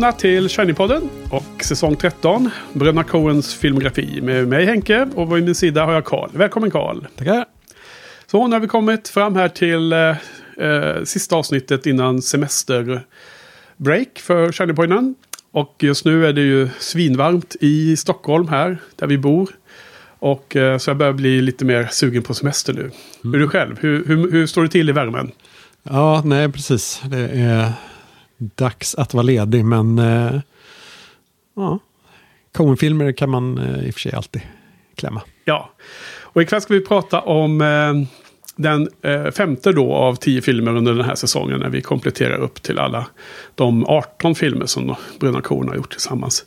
Välkomna till Shinypodden och säsong 13. Bröderna Coens filmografi med mig Henke och vid min sida har jag Karl. Välkommen Karl. Tackar. Så nu har vi kommit fram här till eh, eh, sista avsnittet innan semesterbreak för Shinypodden. Och just nu är det ju svinvarmt i Stockholm här där vi bor. Och eh, så jag börjar bli lite mer sugen på semester nu. Mm. Hur är du själv? Hur, hur, hur står det till i värmen? Ja, nej precis. Det är dags att vara ledig, men eh, ja, Coen-filmer kan man eh, i och för sig alltid klämma. Ja, och ikväll ska vi prata om eh, den eh, femte då av tio filmer under den här säsongen när vi kompletterar upp till alla de 18 filmer som Bröderna Coen har gjort tillsammans.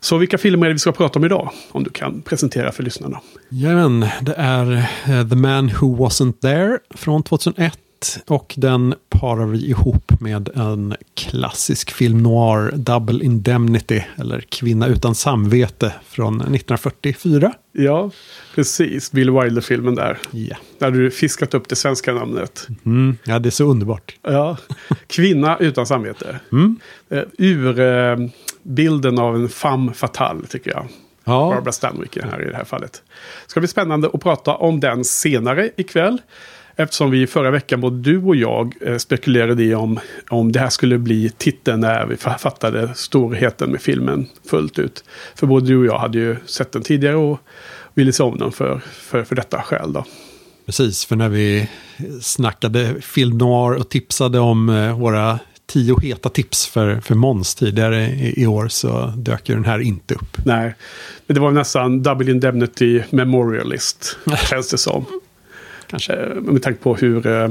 Så vilka filmer är det vi ska prata om idag? Om du kan presentera för lyssnarna. Jajamän, det är uh, The Man Who Wasn't There från 2001 och den parar vi ihop med en klassisk film noir, Double Indemnity, eller Kvinna utan samvete från 1944. Ja, precis. Bill Wilder-filmen där. Ja. Där du fiskat upp det svenska namnet. Mm, ja, det är så underbart. Ja, Kvinna utan samvete. Mm. Uh, ur uh, bilden av en femme fatale, tycker jag. Ja. Barbara Stanwyck här i det här fallet. Det ska bli spännande att prata om den senare ikväll. Eftersom vi förra veckan, både du och jag, eh, spekulerade i om, om det här skulle bli titeln när vi fattade storheten med filmen fullt ut. För både du och jag hade ju sett den tidigare och ville se om den för, för, för detta skäl. Då. Precis, för när vi snackade film noir och tipsade om eh, våra tio heta tips för, för Måns tidigare i, i, år så dök ju den här inte upp. Nej, men det var nästan Double Indemnity Memorialist, känns det som. Kanske med tanke på hur eh,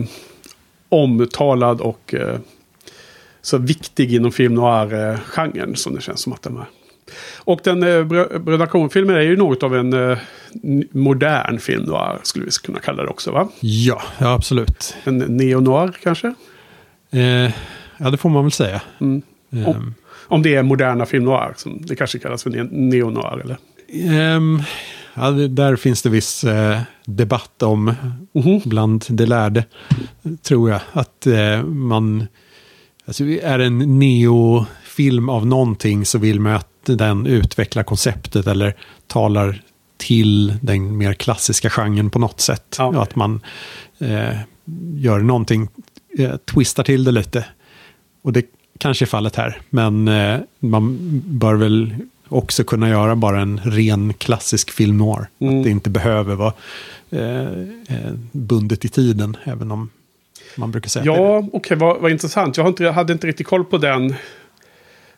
omtalad och eh, så viktig inom film noir-genren som det känns som att den är. Och den eh, Bröderna Coen-filmen är ju något av en eh, modern film noir skulle vi kunna kalla det också va? Ja, ja absolut. En neo-noir kanske? Eh, ja, det får man väl säga. Mm. Om, om, det är moderna film noir, som det kanske kallas för neo-noir eller? Um, ja, där finns det viss eh, debatt om mm-hmm. bland de lärde. Tror jag. Att eh, man... Alltså, är en neofilm av någonting så vill man att den utvecklar konceptet eller talar till den mer klassiska genren på något sätt. Ja. Att man eh, gör någonting, eh, twistar till det lite. Och det kanske är fallet här. Men eh, man bör väl också kunna göra bara en ren klassisk film noir. Mm. Att det inte behöver vara eh, eh, bundet i tiden, även om man brukar säga Ja, okej, okay, vad, vad intressant. Jag, inte, hade inte riktigt koll på den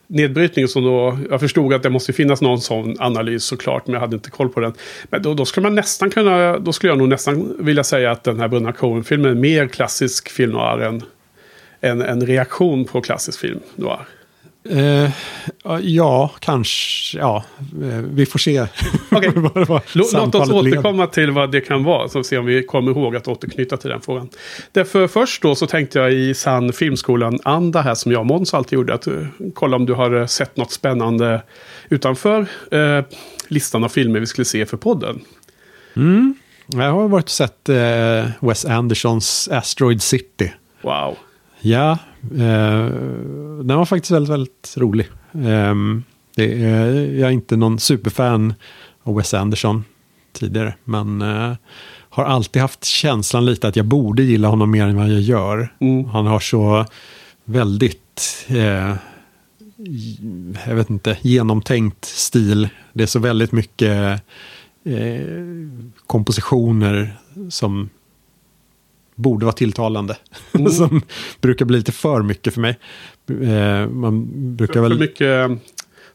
nedbrytningen. Så då, jag förstod att det måste finnas någon sån analys såklart, men jag hade inte koll på den. Men då, då skulle man nästan kunna, då skulle jag nog nästan vilja säga att den här Brunna Cohen-filmen är mer klassisk film noir än en, en reaktion på klassisk film noir. Uh, ja, kanske. Ja, uh, vi får se. Okay. Låt oss återkomma led. till vad det kan vara. Så se om vi kommer ihåg att återknyta till den frågan. Därför först då så tänkte jag i sann filmskolan-anda här som jag och Måns alltid gjorde. Att uh, kolla om du har sett något spännande utanför listan av filmer vi skulle se för podden. Mm. Jag har varit och sett Wes Andersons Asteroid City. Wow. Ja, eh, den var faktiskt väldigt, väldigt rolig. Eh, det är, jag är inte någon superfan av Wes Anderson tidigare, men eh, har alltid haft känslan lite att jag borde gilla honom mer än vad jag gör. Mm. Han har så väldigt, eh, jag vet inte, genomtänkt stil. Det är så väldigt mycket eh, kompositioner som borde vara tilltalande. Mm. som brukar bli lite för mycket för mig. Eh, man brukar för, väl... för mycket eh,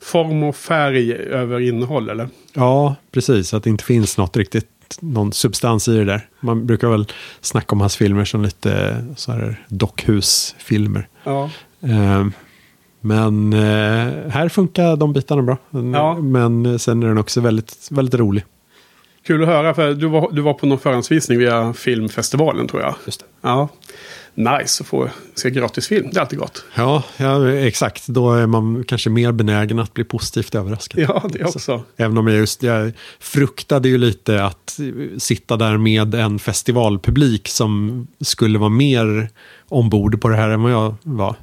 form och färg över innehåll eller? Ja, precis. Att det inte finns något riktigt någon substans i det där. Man brukar väl snacka om hans filmer som lite så här dockhusfilmer. Ja. Eh, men eh, här funkar de bitarna bra. Ja. men sen är den också väldigt, väldigt rolig. Kul att höra, för du var, du var på någon förhandsvisning via filmfestivalen tror jag. Just det. Ja. Nice att få se gratis film, det är alltid gott. Ja, ja, exakt. Då är man kanske mer benägen att bli positivt överraskad. Ja, det också. Även om jag just jag fruktade ju lite att sitta där med en festivalpublik som skulle vara mer ombord på det här än vad jag var.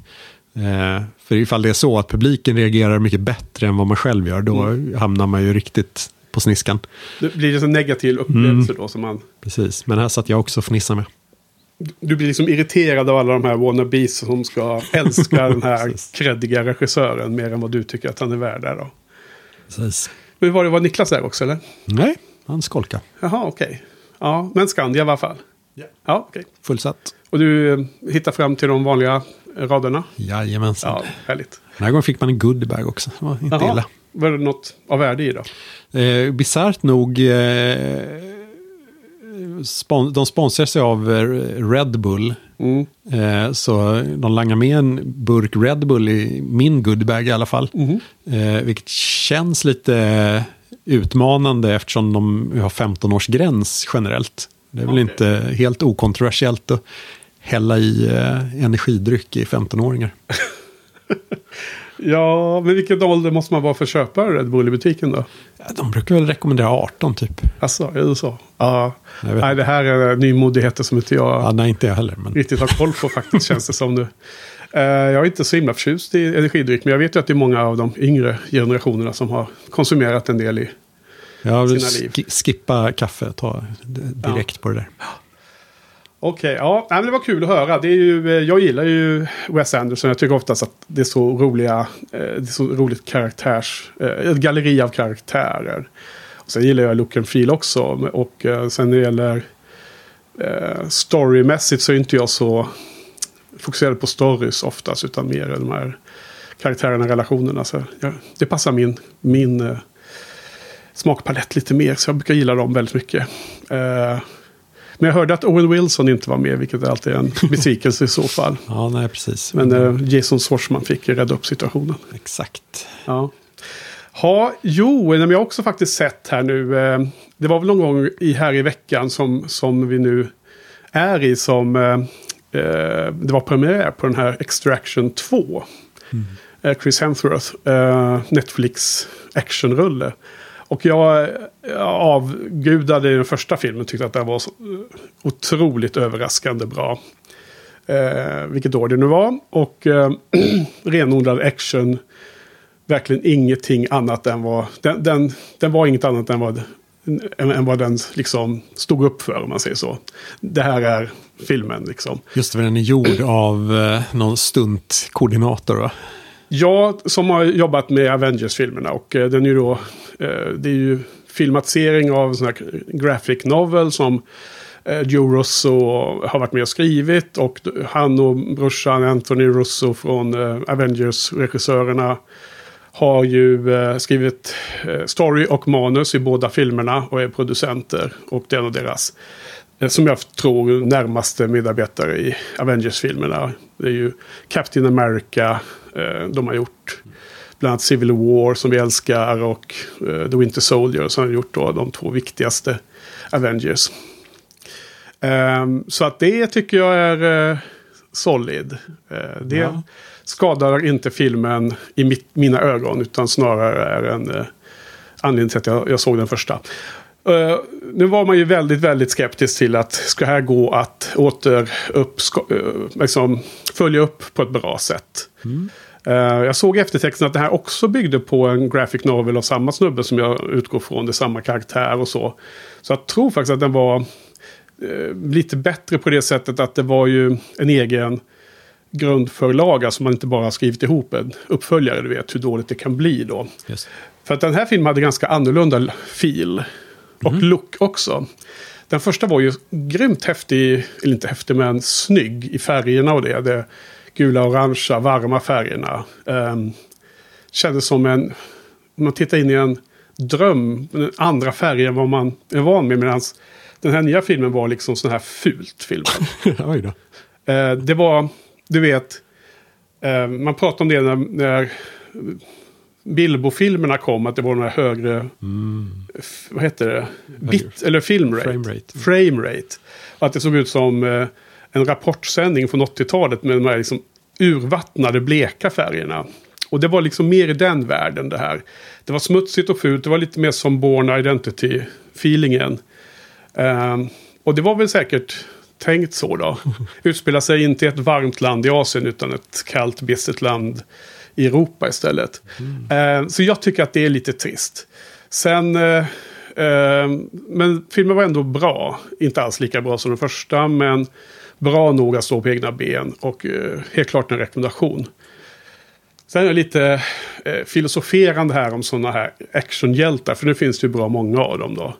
Eh, för ifall det är så att publiken reagerar mycket bättre än vad man själv gör, då hamnar man ju riktigt på sniskan. Det blir det en negativ upplevelse då som man... Precis, men här satt jag också och fnissade med. Du blir liksom irriterad av alla de här wannabes som ska älska den här kreddiga regissören mer än vad du tycker att han är värd där då. Precis. Men var det var Niklas där också eller? Nej, han skolka. Jaha, okej. Ja, men Skandia i alla fall. Ja. Ja, okej. Fullsatt. Och du eh, hittar fram till de vanliga raderna? Jajamensan. Ja, härligt. Den här gången fick man en goodiebag också. Det var inte illa. Jaha. Var det något av värde i då? Eh, Bisarrt nog, eh, spon- de sponsrar sig av eh, Red Bull. Mm. Eh, så de langar med en burk Red Bull i min goodiebag i alla fall. Mhm. Eh, vilket känns lite utmanande eftersom de har 15-årsgräns generellt. Det är väl inte helt okontroversiellt att hälla i eh, energidryck i 15-åringar. Ja, men vilken ålder måste man vara för att köpa Red Bull i butiken då? Ja, De brukar väl rekommendera 18 typ. Alltså, är det så? Ja. Nej, det här är nymodigheter som inte jag Ja, nej, inte jag heller. Men... riktigt har koll på faktiskt, känns det som nu. Eh, jag är inte så himla förtjust i energidryck, men jag vet ju att det är många av de yngre generationerna som har konsumerat en del i. Ja, sina sk- liv. skippa kaffe, ta direkt på det där. Okej, ja, nej, men det var kul att höra. Det är ju, eh, jag gillar ju Wes Anderson. Jag tycker oftast att det är så roliga, eh, det är så roligt karaktärs, eh, ett galleri av karaktärer. Och sen gillar jag Look and Feel också. Och sen när det gäller storymässigt så är inte jag så fokuserad på stories oftast. Utan mer de här karaktärerna, relationerna. Så jag, det passar min, min smakpalett lite mer. Så jag brukar gilla dem väldigt mycket. Eh, men jag hörde att Owen Wilson inte var med, vilket är alltid en besvikelse i så fall. Ja, nej, precis. Men eh, Jason Schwartzman fick rädda upp situationen. Exakt. Ja. Ha, jo, men jag har också faktiskt sett här nu. Eh, det var väl någon gång i, här i veckan som, som vi nu är i som eh, eh, det var premiär på den här Extraction 2. Eh, Chris Hemsworth, eh, Netflix actionrulle. Och jag, avgudade i den första filmen, tyckte att den var otroligt överraskande bra. Eh, vilket år det nu var. Och eh, renodlad action. Verkligen ingenting annat än vad... Den, den, den var inget annat än vad, än, än vad den liksom stod upp för, om man säger så. Det här är filmen liksom. Just det, den är gjord av eh, någon stuntkoordinator, va? Jag som har jobbat med Avengers-filmerna och eh, den är ju då... Eh, det är ju filmatisering av en sån här graphic novel som eh, Joe Russo har varit med och skrivit. Och han och brorsan Anthony Russo från Avengers-regissörerna har ju skrivit story och manus i båda filmerna och är producenter. Och det är en av deras, som jag tror, närmaste medarbetare i Avengers-filmerna. Det är ju Captain America de har gjort. Bland annat Civil War som vi älskar och eh, The Winter Soldier som har gjort då de två viktigaste Avengers. Ehm, så att det tycker jag är eh, solid. Eh, det Ja. skadar inte filmen i mitt, mina ögon utan snarare är en eh, anledning till att jag, jag såg den första. Eh, nu var man ju väldigt, väldigt skeptisk till att ska här gå att åter upp, ska, eh, liksom, följa upp på ett bra sätt. Eh, jag såg i eftertexten att det här också byggde på en graphic novel av samma snubbe som jag utgår från. Det är samma karaktär och så. Så jag tror faktiskt att den var eh, lite bättre på det sättet att det var ju en egen grundförlaga som man inte bara har skrivit ihop en uppföljare. Du vet hur dåligt det kan bli då. Just. För att den här filmen hade ganska annorlunda fil. Och look också. Den första var ju grymt häftig, eller inte häftig men snygg i färgerna och det. det gula, orangea, varma färgerna. Um, kändes som en, om man tittar in i en dröm, andra färger än vad man är van med. Medan den här nya filmen var liksom sån här fult då. Eh, det var, du vet, eh, man pratade om det när, när Bilbo-filmerna kom, att det var några högre, f- vad heter det, bit, eller filmrate. Frame rate. Frame att det såg ut som eh, en rapportsändning från 80-talet med de här liksom urvattnade bleka färgerna. Och det var liksom mer i den världen det här. Det var smutsigt och fult, det var lite mer som Born Identity-feelingen. Ehm, och det var väl säkert tänkt så då. Utspela sig inte i ett varmt land i Asien utan ett kallt, bistert land i Europa istället. Ehm, så jag tycker att det är lite trist. Sen... eh, ehm, men filmen var ändå bra. Inte alls lika bra som den första, men bra nog att stå på egna ben. Och eh, helt klart en rekommendation. Sen är det lite eh, filosoferande här om sådana här actionhjältar. För nu finns det ju bra många av dem då.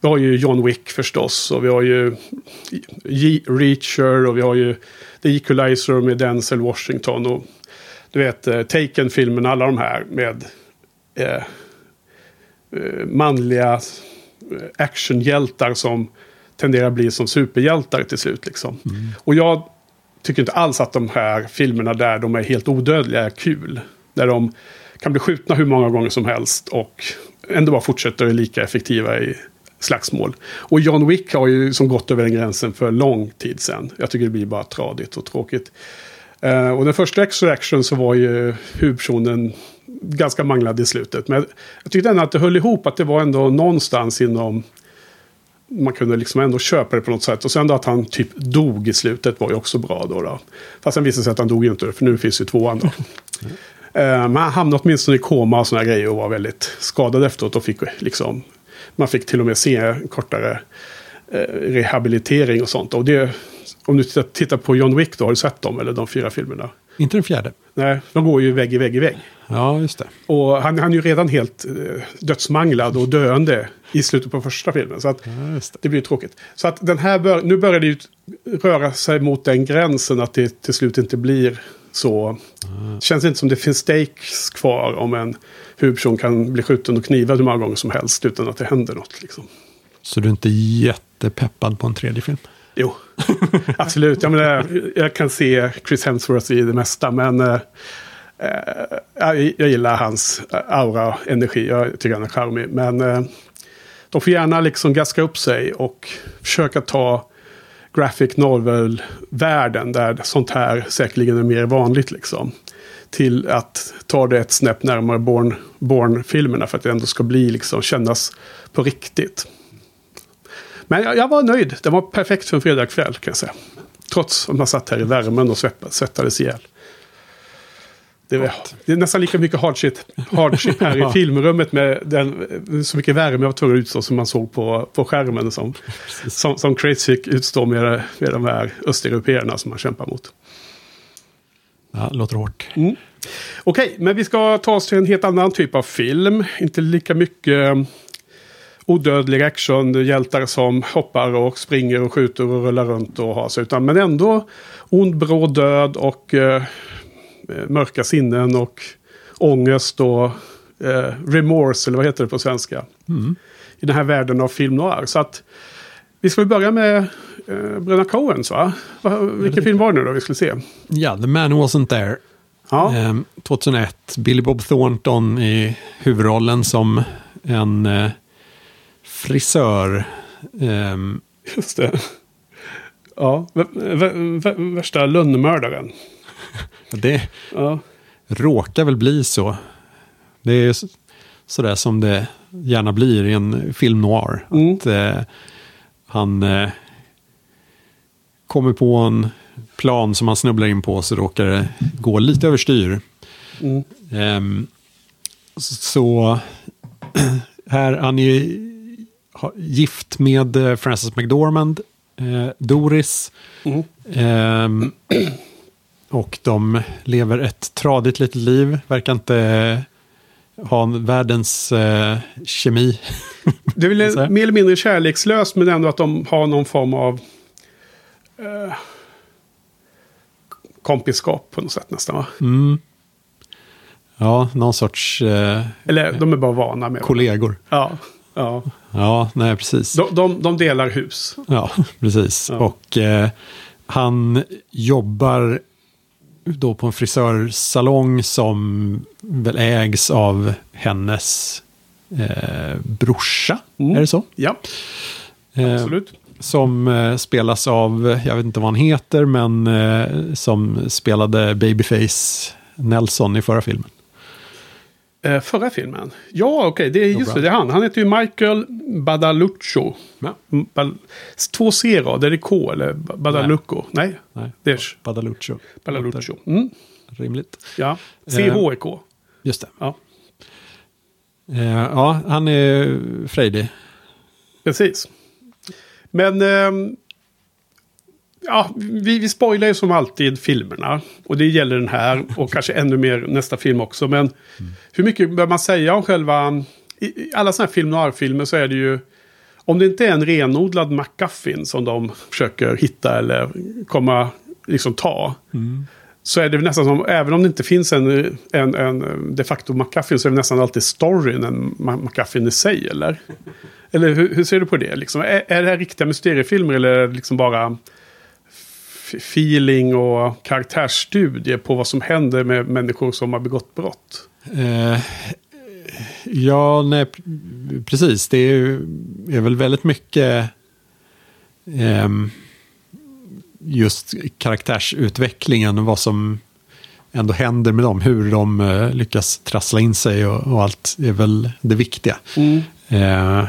Vi har ju John Wick förstås. Och vi har ju G- Reacher. Och vi har ju The Equalizer med Denzel Washington. Och du vet eh, Taken-filmen, alla de här med eh, eh manliga eh, actionhjältar som tenderar att bli som superhjältar till slut. Liksom. Och jag tycker inte alls att de här filmerna där de är helt odödliga är kul. Där de kan bli skjutna hur många gånger som helst och ändå bara fortsätter lika effektiva i slagsmål. Och John Wick har ju som gått över den gränsen för lång tid sedan. Jag tycker det blir bara tradigt och tråkigt. Eh, och den första Extraction så var ju huvudpersonen ganska manglad i slutet. Men jag tyckte ändå att det höll ihop, att det var ändå någonstans inom man kunde liksom ändå köpa det på något sätt. Och sen då att han typ dog i slutet var ju också bra då. då. Fast sen visade det sig att han dog ju inte, för nu finns ju tvåan då. Eh, Men han hamnade åtminstone i koma och sådana grejer och var väldigt skadad efteråt. Och fick liksom, man fick till och med se kortare eh, rehabilitering och sånt. Och det, om du tittar, tittar på John Wick då, har du sett dem? Eller de fyra filmerna? Inte den fjärde. Nej, de går ju vägg i vägg i vägg. Ja, just det. Och han, han är ju redan helt eh, dödsmanglad och döende i slutet på första filmen. Så att Ja, det. det blir tråkigt. Så att den här bör, nu börjar det ju röra sig mot den gränsen att det till slut inte blir så. Känns inte som det finns stakes kvar om en huvudperson kan bli skjuten och knivad hur många gånger som helst utan att det händer något. Liksom. Så du är inte jättepeppad på en tredje film? Jo, absolut. Jag, menar, jag kan se Chris Hemsworth i det mesta, men eh, eh, jag, jag gillar hans aura och energi. Jag tycker han är charmig. Men eh, de får gärna liksom gaska upp sig och försöka ta graphic novel-världen där sånt här säkerligen är mer vanligt. Liksom, till att ta det ett snäpp närmare Born- Born-filmerna för att det ändå ska bli liksom, kännas på riktigt. Men jag, jag var nöjd. Det var perfekt för en fredagkväll kan jag säga. Trots att man satt här i värmen och svettades ihjäl. Det, var, det är nästan lika mycket hardship, hardship här i Ja. filmrummet med den, så mycket värme jag var tvungen att utstå som man såg på, på skärmen. Som, som, som Crazy fick utstå med, med de här östeuropeerna som man kämpar mot. Ja, låter hårt. Okej, men vi ska ta oss till en helt annan typ av film. Inte lika mycket eh, odödlig action, hjältar som hoppar och springer och skjuter och rullar runt och har sig. Utan, men ändå ond, bråd död och eh, mörka sinnen och ångest och eh, remorse, eller vad heter det på svenska? I den här världen av film noir. Så att vi ska börja med eh, Bröderna Coens, va? va? Vilken film var det nu då vi skulle se? Ja, The Man Wasn't There. Ja. Ehm, 2001, Billy Bob Thornton i huvudrollen som en eh, frisör. Ehm, Just det. Ja, värsta lönnmördaren. det Ja. råkar väl bli så. Det är sådär som det gärna blir i en film noir. Mm. Att eh, han eh, kommer på en plan som han snubblar in på så råkar det gå lite överstyr. Mm. Ehm, så här, han är ju gift med eh, Frances McDormand, eh, Doris. Mm. Och de lever ett tradigt litet liv, verkar inte eh, ha en världens eh, kemi. Det är väl mer eller mindre kärlekslöst men ändå att de har någon form av eh, kompiskap på något sätt nästan va? Mm. Ja, någon sorts eh, Eller de är bara vana med kollegor. Ja, ja. Ja, nej precis. De, de, de delar hus. Ja, precis. Ja. Och eh, han jobbar då på en frisörsalong som väl ägs av hennes eh, brorsa. Mm. Är det så? Ja, Eh, absolut. som eh, spelas av, jag vet inte vad han heter, men eh, som spelade Babyface Nelson i förra filmen. Eh, förra filmen? Ja, okej, det är just det, det är han. Han heter ju Michael Badaluccio. Ja. Bal- Två C-rad, är det K eller Ba- Badalucco? Nej, Nej, det är. Mm, Rimligt. ja, C-H-E-K. Just det. Ja, Eh, ja, han är frejdig. precis. Men... ehm, Ja, vi, vi spoilar ju som alltid filmerna. Och det gäller den här och kanske ännu mer nästa film också. Men hur mycket bör man säga om själva... I, i alla sådana här film noir-filmer så är det ju... Om det inte är en renodlad McGuffin som de försöker hitta eller komma, liksom ta. Så är det nästan som, även om det inte finns en, en, en de facto McGuffin så är det nästan alltid storyn en McGuffin i sig, eller? Eller hur, hur ser du på det? Liksom? Är, är det här riktiga mysteriefilmer eller är det liksom bara feeling och karaktärsstudie på vad som händer med människor som har begått brott? Eh, ja, nej, precis. Det är, är väl väldigt mycket ehm, just karaktärsutvecklingen, vad som ändå händer med dem, hur de eh, lyckas trassla in sig och, och allt är väl det viktiga. Eh,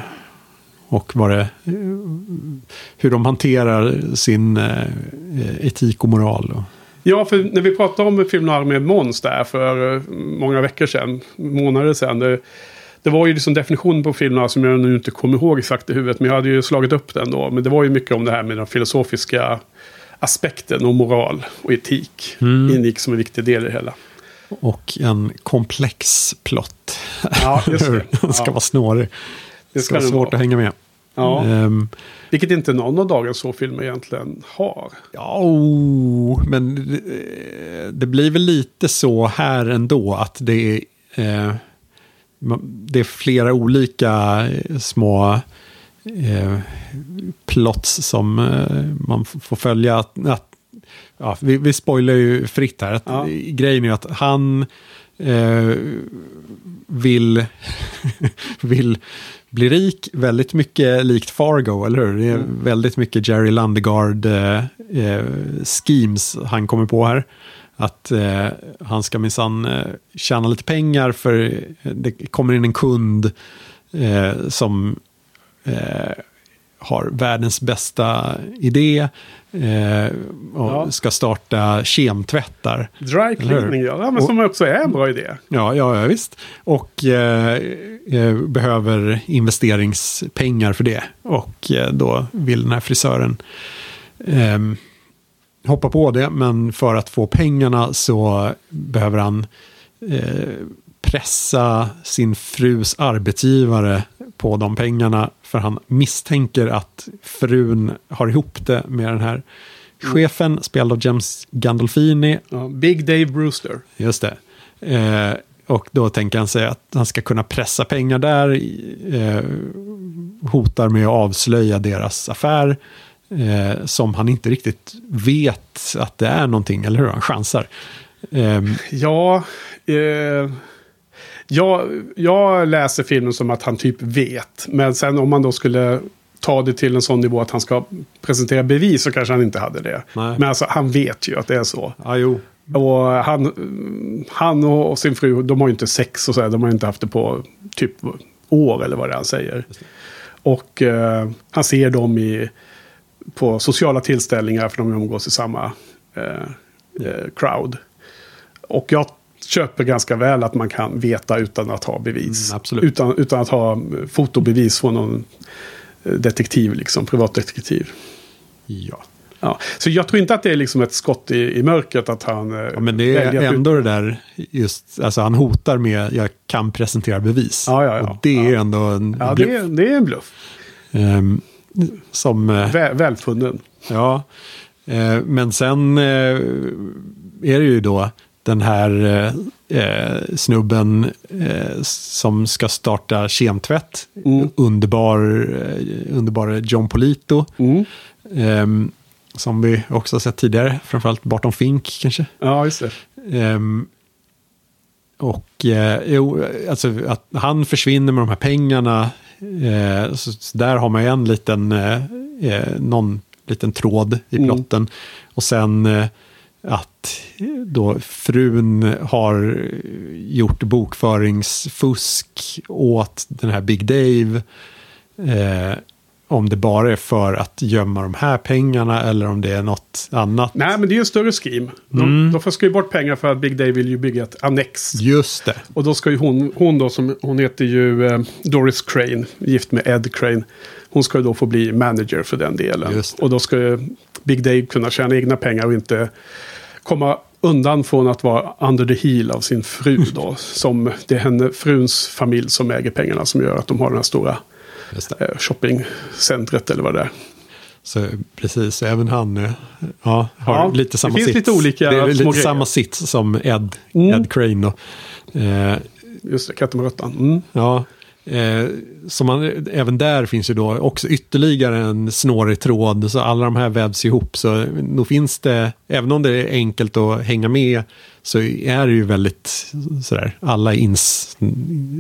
och vad det, hur de hanterar sin eh, etik och moral. Ja, för när vi pratade om film noir med Måns där för eh, många veckor sedan, månader sedan. Det, det var ju liksom definitionen på film noir som jag nu inte kommer ihåg exakt i huvudet. Men jag hade ju slagit upp den då. Men det var ju mycket om det här med den filosofiska aspekten och moral och etik. Ingick som en viktig del i det hela. och en komplex plott. Ja, just det. Den ska Ja. vara snårig. Det ska vara svårt vara. att hänga med. Ja, Ehm, vilket inte någon av dagens så filmer egentligen har. ja, oh, men det, det blir väl lite så här ändå att det är, eh, det är flera olika eh, små eh, plots som eh, man får följa. Att, att, ja, vi, vi spoilar ju fritt här. Att, Ja. Grejen är att han eh, vill, vill bli rik, väldigt mycket likt Fargo, eller hur? Det är väldigt mycket Jerry Landegard eh, eh, schemes han kommer på här. Att eh, han ska minsann eh, tjäna lite pengar för det kommer in en kund eh, som eh, har världens bästa idé eh, och Ja. ska starta kemtvättar. Dry cleaning, ja. men som också är en bra idé. Ja, ja, ja visst. Och eh, eh, behöver investeringspengar för det. Och eh, då vill den här frisören eh, hoppa på det. Men för att få pengarna så behöver han eh, pressa sin frus arbetsgivare på de pengarna. För han misstänker att frun har ihop det med den här chefen, spelad av James Gandolfini. Ja, Big Dave Brewster. Just det. Eh, och då tänker han sig att han ska kunna pressa pengar där. Eh, hotar med att avslöja deras affär. Eh, som han inte riktigt vet att det är någonting, eller hur? Han chansar. Eh, Ja, eh, jag, jag läser filmen som att han typ vet. Men sen om man då skulle ta det till en sån nivå att han ska presentera bevis så kanske han inte hade det. Nej. Men alltså han vet ju att det är så. ja, jo. Och han, han och och sin fru, de har ju inte sex och så här, de har ju inte haft det på typ år eller vad det är han säger. Och eh, han ser dem i, på sociala tillställningar för de umgås i samma eh, eh, crowd. Och jag köper ganska väl att man kan veta utan att ha bevis. Mm. Utan, utan att ha fotobevis från någon eh, detektiv, liksom, privatdetektiv. Ja. Ja. Så jag tror inte att det är liksom ett skott i, i mörkret att han... eh, ja, men det är ändå det där, just, alltså han hotar med jag kan presentera bevis. Ja, ja, ja. Och det är Ja. ändå en Ja, bluff. det är, det är en bluff. Ehm, som... eh, Vä, välfunnen. Ja, eh, men sen eh, är det ju då den här eh, eh, snubben eh, som ska starta kemtvätt. Mm. Underbar, eh, underbar John Polito. Mm. Ehm, som vi också har sett tidigare, framförallt Barton Fink kanske. Ja, just det. Ehm, och eh, jo, alltså att han försvinner med de här pengarna. Eh, så, så där har man ju en liten, eh, eh, någon liten tråd i Mm. plotten. Och sen eh, att då frun har gjort bokföringsfusk åt den här Big Dave. Eh, om det bara är för att gömma de här pengarna eller om det är något annat. Nej, men det är ju en större scheme. De, Mm. de får skriva bort pengar för att Big Dave vill ju bygga ett annex. Just det. Och då ska ju hon, hon då som, hon heter ju eh, Doris Crane, gift med Ed Crane. Hon ska ju då få bli manager för den delen. Och då ska ju Big Dave kunna tjäna egna pengar och inte komma undan från att vara under the heel av sin fru då. som det är henne, fruns familj som äger pengarna som gör att de har den här stora eh, shoppingcentret eller vad det är. Så precis, även han eh, ja, har Ja, lite det samma finns sits. lite olika det är lite grejer. samma sits som Ed, Mm. Ed Crane. Då. Eh, Just det, katten med råttan. Mm. ja, eh, så man, även där finns ju då också ytterligare en snårig tråd. Så alla de här vävs ihop. Så nog finns det, även om det är enkelt att hänga med, så är det ju väldigt sådär, alla är ins,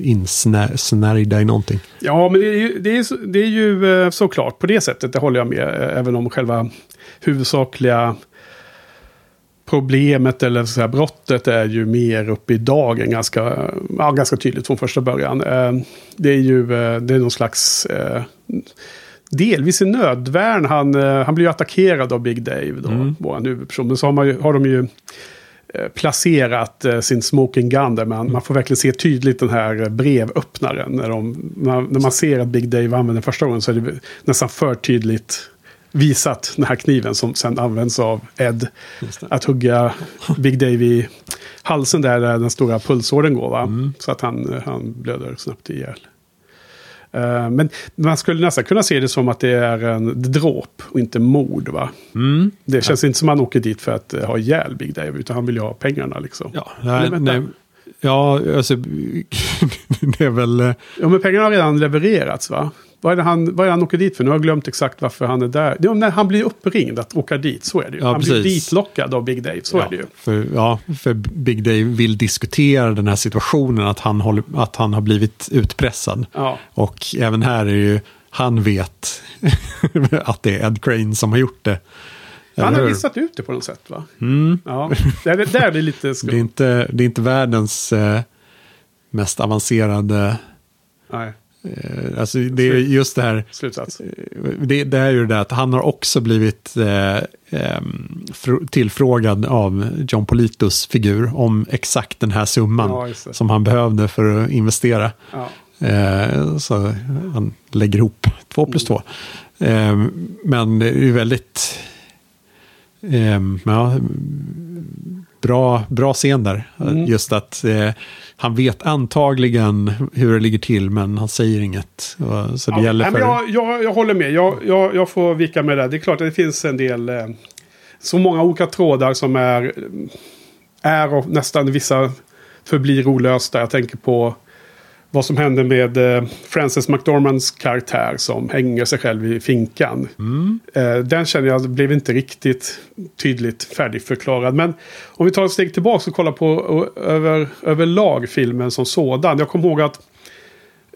insnärjda i någonting. Ja, men det är ju, det är, det är ju eh, såklart på det sättet, det håller jag med. Eh, även om själva huvudsakliga problemet eller så här, brottet är ju mer uppe i dagen ganska, ja, ganska tydligt från första början. Eh, Det är ju eh, det är någon slags... eh, Delvis i nödvärn. Han, han blir ju attackerad av Big Dave, då, Mm. vår huvudperson. Men så har, man ju, har de ju placerat sin smoking gun där. Man, man får verkligen se tydligt den här brevöppnaren. När, de, när, när man ser att Big Dave använder den första gången så är det nästan för tydligt visat den här kniven som sen används av Ed. Att hugga Big Dave i halsen där, där den stora pulsådern går. Va? Mm. Så att han, han blöder snabbt ihjäl. Eh, Men man skulle nästan kunna se det som att det är en dråp och inte mord. Va? Mm. Det känns inte som att han åker dit för att eh, ha ihjäl Big Dave, utan han vill ju ha pengarna. Liksom. Ja, nej, nej, ja alltså, det är väl... eh, Ja, men pengarna har redan levererats va? Vad är, det han, vad är det han åker dit för? Nu har jag glömt exakt varför han är där. Ja, när han blir uppringd att åka dit, så är det ju. Ja, han blir precis. ditlockad av Big Dave, så ja, är det ju. För, ja, för Big Dave vill diskutera den här situationen, att han, håller, att han har blivit utpressad. Ja. Och även här är ju, han vet att det är Ed Crane som har gjort det. Han Eller har listat ut det på något sätt va? Mm. Ja, där, är- där är det lite Det är skumt. inte, det är inte världens eh, mest avancerade... Nej, Eh, alltså det är just det här... slutsats. Det, det är ju det där att han har också blivit eh, fr- tillfrågad av John Politos figur om exakt den här summan Ja, som han behövde för att investera. Ja. Eh, så han lägger ihop två plus två. Eh, men det är ju väldigt eh, ja, bra, bra scen där. Mm. Just att eh, han vet antagligen hur det ligger till men han säger inget. Och, så det Ja, gäller för... jag, jag, jag håller med. Jag, jag, jag får vika med det. Det är klart att det finns en del... Eh, så många olika trådar som är, är och nästan vissa förblir olösta. Jag tänker på vad som händer med eh, Frances McDormands karaktär som hänger sig själv i finkan. Mm. Eh, den känner jag blev inte riktigt tydligt färdigförklarad. Men om vi tar ett steg tillbaka och kollar på o- över, överlag filmen som sådan. Jag kommer ihåg att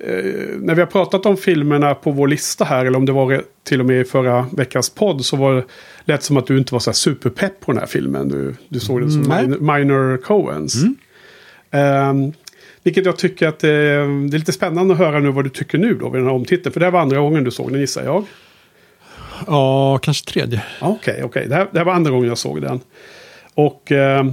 eh, när vi har pratat om filmerna på vår lista här, eller om det var till och med i förra veckans podd, så var det lätt som att du inte var så här superpepp på den här filmen. Du, du såg den som Mm, minor, Coens. Ehm, vilket jag tycker att eh, det är lite spännande att höra nu vad du tycker nu då vid den här omtiteln. För det här var andra gången du såg den gissar jag. Ja, kanske tredje. Okej, okej. Det, här, det här var andra gången jag såg den. Och eh,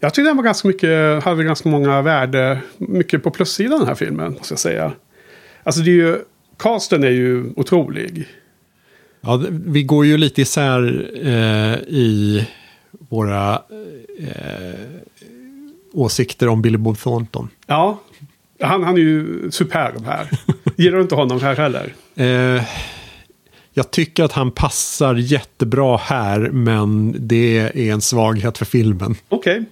jag tyckte den var ganska mycket, hade ganska många värde, mycket på plussidan den här filmen, måste jag säga. Alltså det är ju, casten är ju otrolig. Ja, vi går ju lite isär eh, i våra eh, åsikter om Billy Bob Thornton. Ja, han, han är ju superb här. Gillar du inte honom här heller? Eh, jag tycker att han passar jättebra här, men det är en svaghet för filmen. Okej.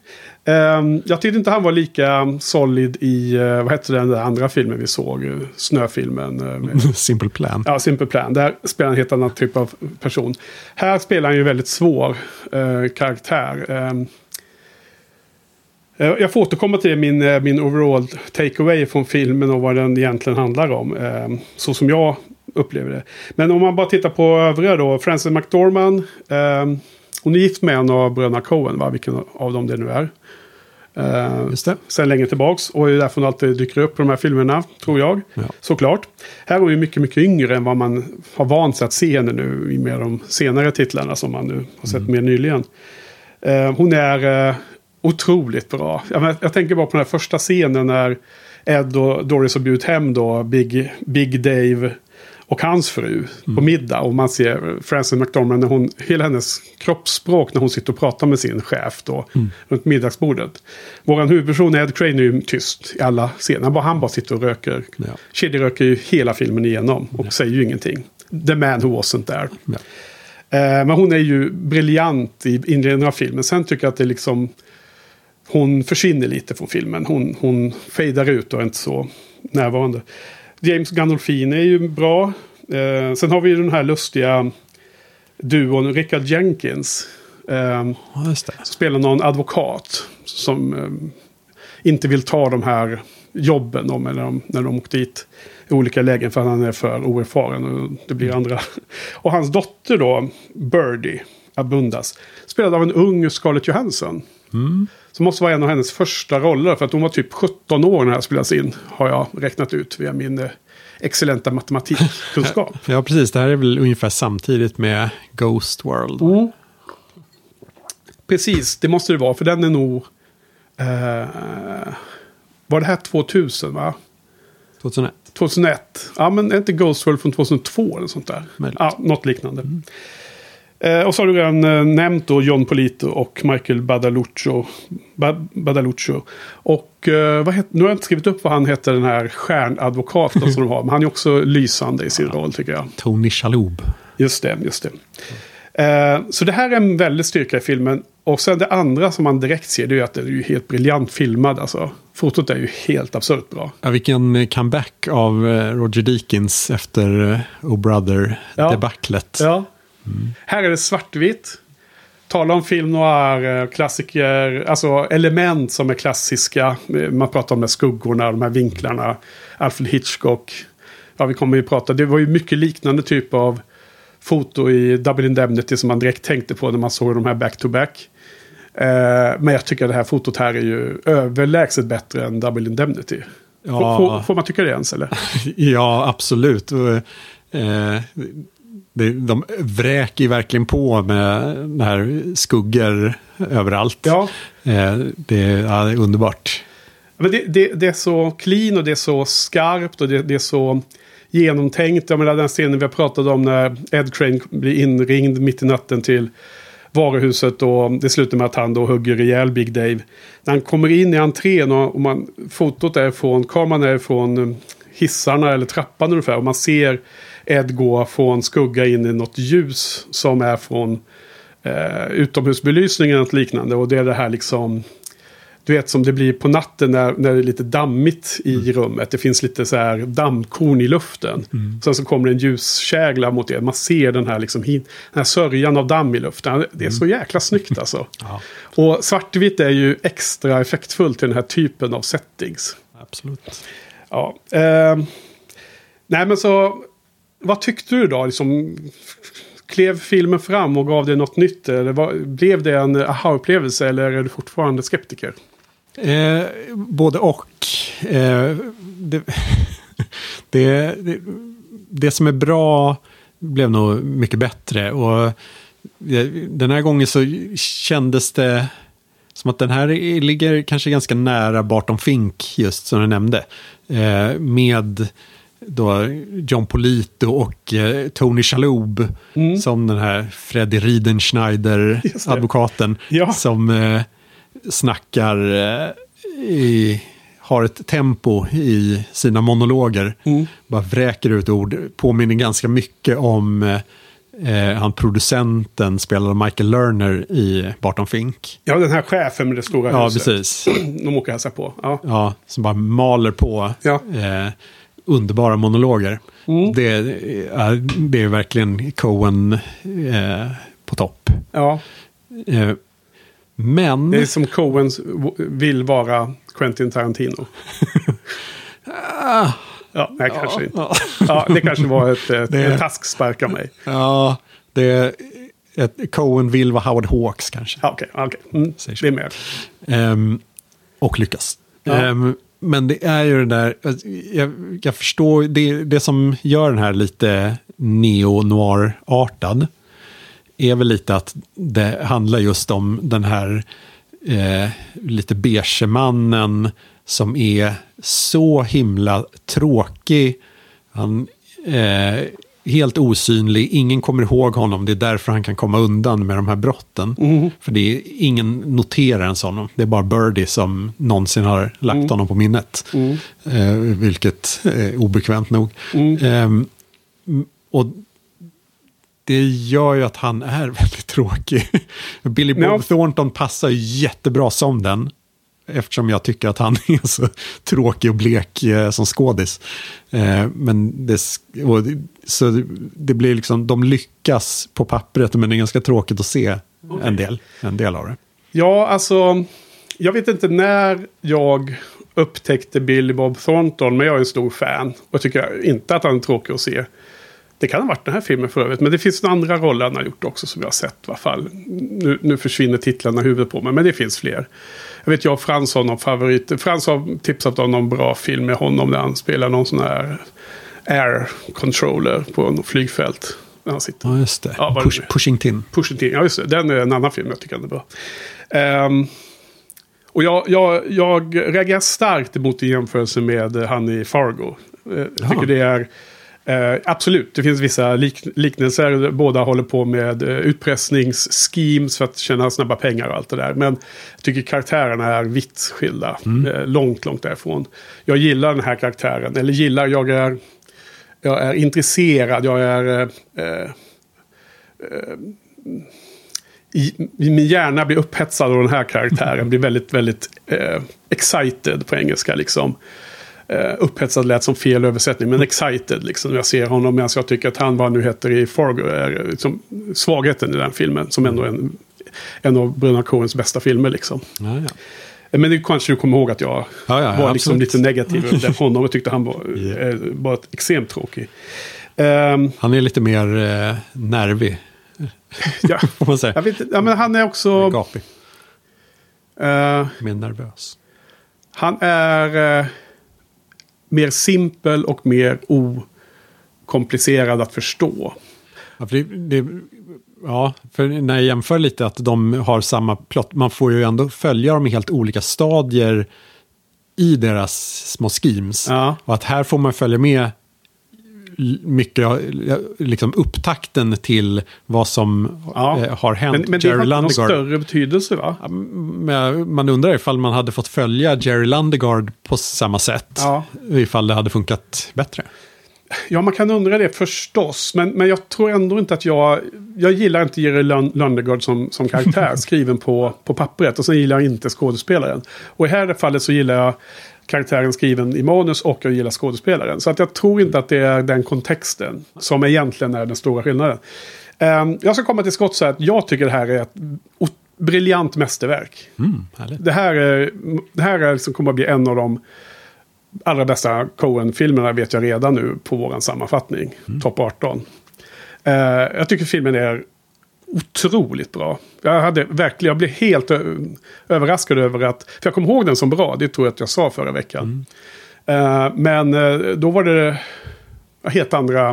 Okay. Um, jag tyckte inte han var lika solid i, uh, vad hette den andra filmen vi såg? Snöfilmen. Med, Simple Plan. Ja, Simple Plan. Där spelar han en helt annan typ av person. Här spelar han ju väldigt svår karaktär. Um, jag får återkomma till min, min overall takeaway från filmen och vad den egentligen handlar om. Um, så som jag upplever det. Men om man bara tittar på övriga då. Frances McDormand. Eh, hon är gift med en av bröderna Coen, va? vilken av dem det nu är. Eh, Just det. Sen länge tillbaks. Och det är därför hon alltid dyker upp på de här filmerna, tror jag. Ja. Såklart. Här är hon ju mycket, mycket yngre än vad man har vant sig att se henne nu. Med de senare titlarna som man nu har sett mm. mer nyligen. Eh, hon är eh, otroligt bra. Jag, jag tänker bara på den här första scenen när Ed och Doris har bjudit hem då Big, Big Dave och hans fru mm. på middag. Och man ser Frances McDormand, när hon, hela hennes kroppsspråk när hon sitter och pratar med sin chef då, mm. runt middagsbordet. Vår huvudperson Ed Crane är ju tyst i alla scener. Bara, han bara sitter och röker. Ja. röker ju hela filmen igenom och ja. säger ju ingenting. The man who wasn't there. Ja. Eh, men hon är ju briljant i inledningen av filmen. Sen tycker jag att det liksom... Hon försvinner lite från filmen. Hon, hon fejdar ut och är inte så närvarande. James Gandolfini är ju bra. Eh, sen har vi ju den här lustiga duon Richard Jenkins. Eh, spelar någon advokat som eh, inte vill ta de här jobben de, när, de, när de åkt dit i olika lägen för han är för oerfaren. Och det blir andra. Och hans dotter då, Birdie Abundas, spelad av en ung Scarlett Johansson. Mm. Som måste vara en av hennes första roller. För att hon var typ 17 år när det här spelades in. Har jag räknat ut via min eh, excellenta matematikkunskap. ja, precis. Det här är väl ungefär samtidigt med Ghost World. Mm. Precis, det måste det vara. För den är nog... Eh, var det här 2000 va? 2001. 2001. Ja, men är inte Ghost World från 2002 eller sånt där? Möjligt. Ja, något liknande. Mm. Eh, och så har du redan eh, nämnt då John Polito och Michael Badaluccio. Ba Badaluccio. Och eh, vad heter, nu har jag inte skrivit upp vad han heter, den här stjärnadvokaten som de har. Men han är också lysande i sin roll tycker jag. Tony Shalhoub. Just det, just det. Eh, så det här är en väldig styrka i filmen. Och sen det andra som man direkt ser det är att det är ju helt briljant filmad. Alltså. Fotot är ju helt absurt bra. Ja, vilken comeback av eh, Roger Deakins efter eh, Oh Brother-debaclet. Ja. Mm. Här är det svartvitt. Tala om film noir, eh, klassiker, alltså element som är klassiska. Man pratar om de här skuggorna, de här vinklarna. Alfred Hitchcock. Ja, vi kommer ju prata. Det var ju mycket liknande typ av foto i Double Indemnity som man direkt tänkte på när man såg de här back-to-back. -back. Eh, men jag tycker att det här fotot här är ju överlägset bättre än Double Indemnity. Ja. Får, får, man tycka det ens eller? ja, absolut. Eh, det, de vräker verkligen på med här skuggor överallt. Ja. Eh, det, ja, det är underbart. Men det, det, det, är så clean och det är så skarpt och det, det är så genomtänkt. Jag menar den scenen vi har pratat om när Ed Crane blir inringd mitt i natten till varuhuset och det slutar med att han då hugger ihjäl Big Dave. När han kommer in i entrén och, man, fotot är från, kameran är från hissarna eller trappan ungefär och man ser Ed gå från skugga in i något ljus som är från eh, utomhusbelysningen och liknande. Och det är det här liksom du vet som det blir på natten när, när det är lite dammigt i mm. rummet. Det finns lite så här dammkorn i luften. Mm. Sen så kommer en ljuskägla mot det. Man ser den här, liksom, den här sörjan av damm i luften. Det är så mm. jäkla snyggt alltså. ja. Och svartvitt är ju extra effektfullt till den här typen av settings. Absolut. Ja. Eh, nej men så vad tyckte du då? Liksom, klev filmen fram och gav dig något nytt? Eller vad, blev det en aha-upplevelse eller är du fortfarande skeptiker? Eh, både och. Eh, det, det, det, det, som är bra blev nog mycket bättre. Och eh, den här gången så kändes det som att den här ligger kanske ganska nära Barton Fink just som du nämnde. Eh, med då John Polito och eh, Tony Shalhoub mm. som den här Freddy Riedenschneider, advokaten, ja. som eh, snackar eh, i har ett tempo i sina monologer. Mm. Bara vräker ut ord. Påminner ganska mycket om eh, han producenten spelade Michael Lerner i Barton Fink. Ja, den här chefen med det stora Ja, huset. precis. De åker och hälsar på. Ja. Ja, som bara maler på Ja. Eh, underbara monologer. Mm. Det, är, det är verkligen Coen eh, på topp. ja. Eh, men... Det är som Coens vill vara Quentin Tarantino. ja, nej, kanske inte. Ja, det kanske var ett, ett, Det- en taskspark av mig. ja, det är ett, Coen vill vara Howard Hawks kanske. Okej, okej. Mm, Säger så. det är mer. Ehm, och lyckas. Ja. Ehm, men det är ju det där, alltså, jag, jag förstår, det, det som gör den här lite neo-noir-artad är väl lite att det handlar just om den här eh, lite beige mannen som är så himla tråkig. Han eh, helt osynlig, ingen kommer ihåg honom. Det är därför han kan komma undan med de här brotten. För det är ingen noterar ens honom. Det är bara Birdie som någonsin har lagt honom på minnet. Eh, vilket är obekvämt nog. Ehm, och det gör ju att han är väldigt tråkig. Billy Bob Ja. Thornton passar ju jättebra som den. Eftersom jag tycker att han är så tråkig och blek eh, som skådis. Eh, men det, så det, blir liksom, de lyckas på pappret men det är ganska tråkigt att se en, del, en del av det. Ja, alltså. Jag vet inte när jag upptäckte Billy Bob Thornton, men jag är en stor fan. Och tycker inte att han är tråkig att se. Det kan ha varit den här filmen för övrigt, men det finns andra roller han har gjort också som jag har sett i alla fall. Nu, nu försvinner titlarna i huvudet på mig, men det finns fler. Jag vet jag och Frans har någon favorit. Frans har tipsat om någon bra film med honom där han spelar någon sån här air controller på något flygfält. När han sitter. Ja, just det. Ja, Push, pushing Tin. Pushing Tin, ja just det. Den är en annan film jag tycker den är bra. Ehm, och jag, jag, jag reagerar starkt emot i jämförelse med eh, han i Fargo. Eh, Jag tycker det är... Eh, absolut, det finns vissa lik, liknelser. Båda håller på med eh, utpressningsschemes för att tjäna snabba pengar och allt det där. Men jag tycker karaktärerna är vitt skilda. Eh, långt, långt därifrån. Jag gillar den här karaktären. Eller gillar, jag är... Jag är intresserad, jag är... Eh, eh, i, i min hjärna blir upphetsad av den här karaktären. Blir väldigt, väldigt eh, excited på engelska liksom. Eh, upphetsad lät som fel översättning, men excited liksom. Jag ser honom, medan jag tycker att han, vad han nu heter i Fargo, är liksom, svagheten i den filmen. Som ändå är en, en av Bruna Coens bästa filmer liksom. Ja, ja. Men det kanske du kommer ihåg att jag Ja, ja, var liksom lite negativ över honom och tyckte han var, eh, var extremt tråkig. Ehm, Han är lite mer eh, nervig, ja, får man säga. jag vet, ja, men han är också... Gapig, eh, mer nervös. Han är eh, mer simpel och mer okomplicerad att förstå. Ja, för, det, det, ja, för när jag jämför lite att de har samma plott, man får ju ändå följa dem i helt olika stadier i deras små schemes. Ja. Och att här får man följa med mycket, liksom upptakten till vad som Ja. eh, har hänt. Men, men det har Jerry inte någon större betydelse va? Man undrar ifall man hade fått följa Jerry Lundegaard på samma sätt. Ja. Ifall det hade funkat bättre. Ja, man kan undra det förstås. Men, men jag tror ändå inte att jag... Jag gillar inte Jerry Lund- Lundegaard som, som karaktär, skriven på, på pappret. Och sen gillar jag inte skådespelaren. Och i det här fallet så gillar jag karaktären skriven i manus och jag gillar skådespelaren. Så att jag tror inte att det är den kontexten som egentligen är den stora skillnaden. Ehm, jag ska komma till skott så att jag tycker det här är ett briljant mästerverk. Mm. Det här, är, det här är liksom kommer att bli en av de allra bästa Coen-filmerna vet jag redan nu på våran sammanfattning. Topp 18. Eh, jag tycker filmen är otroligt bra. Jag, hade verkligen, jag blev helt överraskad över att... För jag kommer ihåg den som bra, det tror jag att jag sa förra veckan. Eh, men eh, då var det helt andra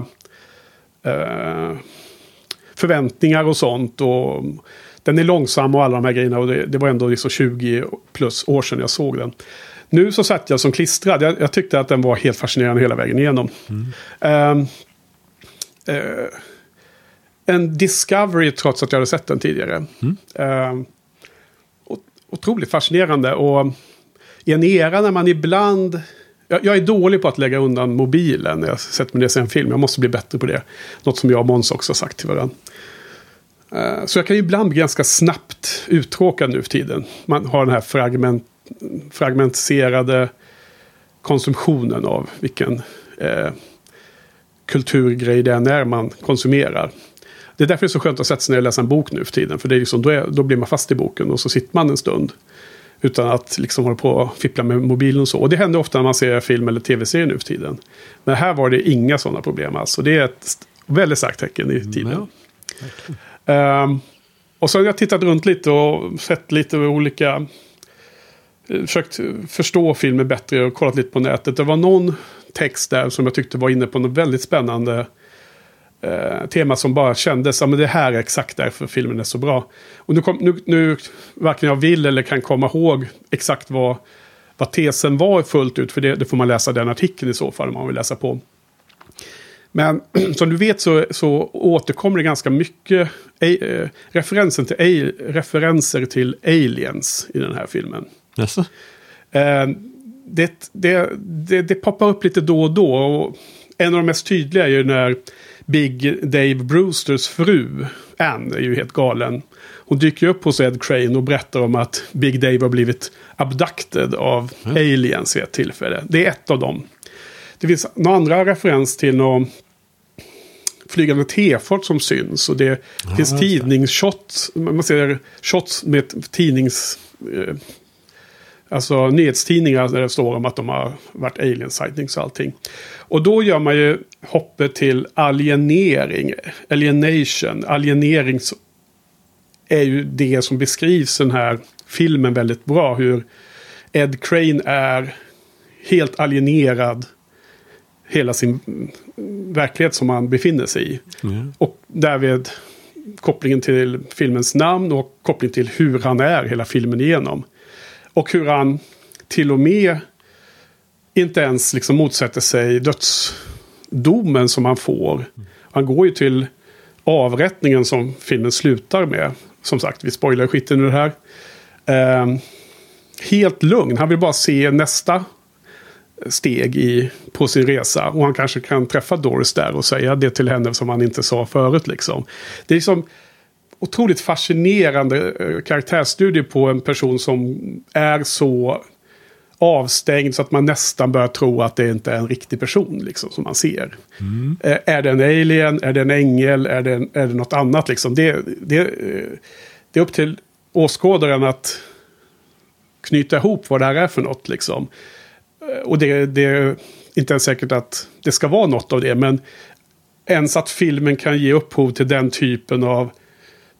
eh, förväntningar och sånt. Och den är långsam och alla de här grejerna. Och det, det var ändå liksom 20 plus år sedan jag såg den. Nu så satt jag som klistrad. Jag, jag tyckte att den var helt fascinerande hela vägen igenom. Ehm, eh, en discovery trots att jag hade sett den tidigare. Ehm, o- otroligt fascinerande. Och i en era när man ibland... Jag, jag är dålig på att lägga undan mobilen när jag sätter mig ner och ser en film. Jag måste bli bättre på det. Något som jag och Måns också har sagt till varandra. Eh, Så jag kan ju ibland bli ganska snabbt uttråkad nu för tiden. Man har den här fragment, fragmentiserade konsumtionen av vilken eh, kulturgrej det än är man konsumerar. Det är därför det är så skönt att sätta sig ner och läsa en bok nu för tiden. För det är liksom, då, är, då blir man fast i boken och så sitter man en stund. Utan att liksom hålla på och fippla med mobilen och så. Och det händer ofta när man ser film eller tv-serier nu för tiden. Men här var det inga sådana problem alls. Och det är ett väldigt starkt tecken i tiden. Ja. Ehm, och så har jag tittat runt lite och sett lite olika... eh, Försökt förstå filmer bättre och kollat lite på nätet. Det var någon text där som jag tyckte var inne på något väldigt spännande eh, tema som bara kändes, ja men det här är exakt därför filmen är så bra. Och nu, kom, nu, nu varken jag vill eller kan komma ihåg exakt vad, vad tesen var fullt ut, för det, det får man läsa den artikeln i så fall om man vill läsa på. Men som du vet så, så återkommer det ganska mycket eh, referenser, till, a- referenser till aliens i den här filmen. Jaså? Eh, det, det, det, det poppar upp lite då och då. Och en av de mest tydliga är ju när Big Dave Brewsters fru, Ann, är ju helt galen. Hon dyker upp hos Ed Crane och berättar om att Big Dave har blivit abducted av aliens vid ett tillfälle. Det är ett av dem. Det finns några andra referens till någon flygande tefart som syns. Och det finns just det. tidningsshots. Man ser shots med tidnings... Eh, alltså nyhetstidningar där det står om att de har varit alien sightings och allting. Och då gör man ju hoppet till alienering. Alienation. Alienering är ju det som beskrivs i den här filmen väldigt bra. Hur Ed Crane är helt alienerad hela sin mm, verklighet som han befinner sig i. Ja. Och därvid kopplingen till filmens namn och koppling till hur han är hela filmen igenom. Och hur han till och med inte ens liksom motsätter sig dödsdomen som han får. Han går ju till avrättningen som filmen slutar med. Som sagt, vi spoilar skiten ur det här. Ehm, helt lugn. Han vill bara se nästa steg i, på sin resa. Och han kanske kan träffa Doris där och säga det till henne som han inte sa förut. Liksom. Det är liksom otroligt fascinerande eh, karaktärsstudie på en person som är så avstängd så att man nästan börjar tro att det inte är en riktig person liksom, som man ser. Eh, Är det en alien? Är det en ängel? Är det, en, är det något annat? Liksom? Det, det, eh, det är upp till åskådaren att knyta ihop vad det här är för något. Liksom. Och det, det är inte ens säkert att det ska vara något av det. Men ens att filmen kan ge upphov till den typen av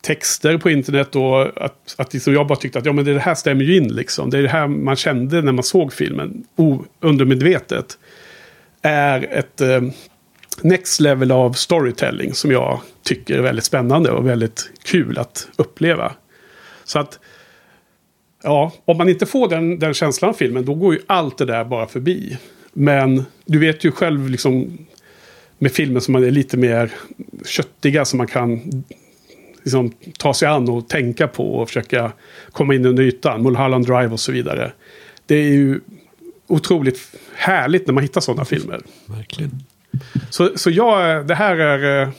texter på internet och att, att liksom jag bara tyckte att ja, men det här stämmer ju in liksom. Det är det här man kände när man såg filmen o, undermedvetet. Är ett eh, next level av storytelling som jag tycker är väldigt spännande och väldigt kul att uppleva. Så att Ja, om man inte får den, den känslan av filmen, då går ju allt det där bara förbi. Men du vet ju själv liksom med filmer som är lite mer köttiga som man kan liksom, ta sig an och tänka på och försöka komma in under ytan. Mulholland Drive och så vidare. Det är ju otroligt härligt när man hittar sådana filmer. Verkligen. Så, så jag, det här är eh,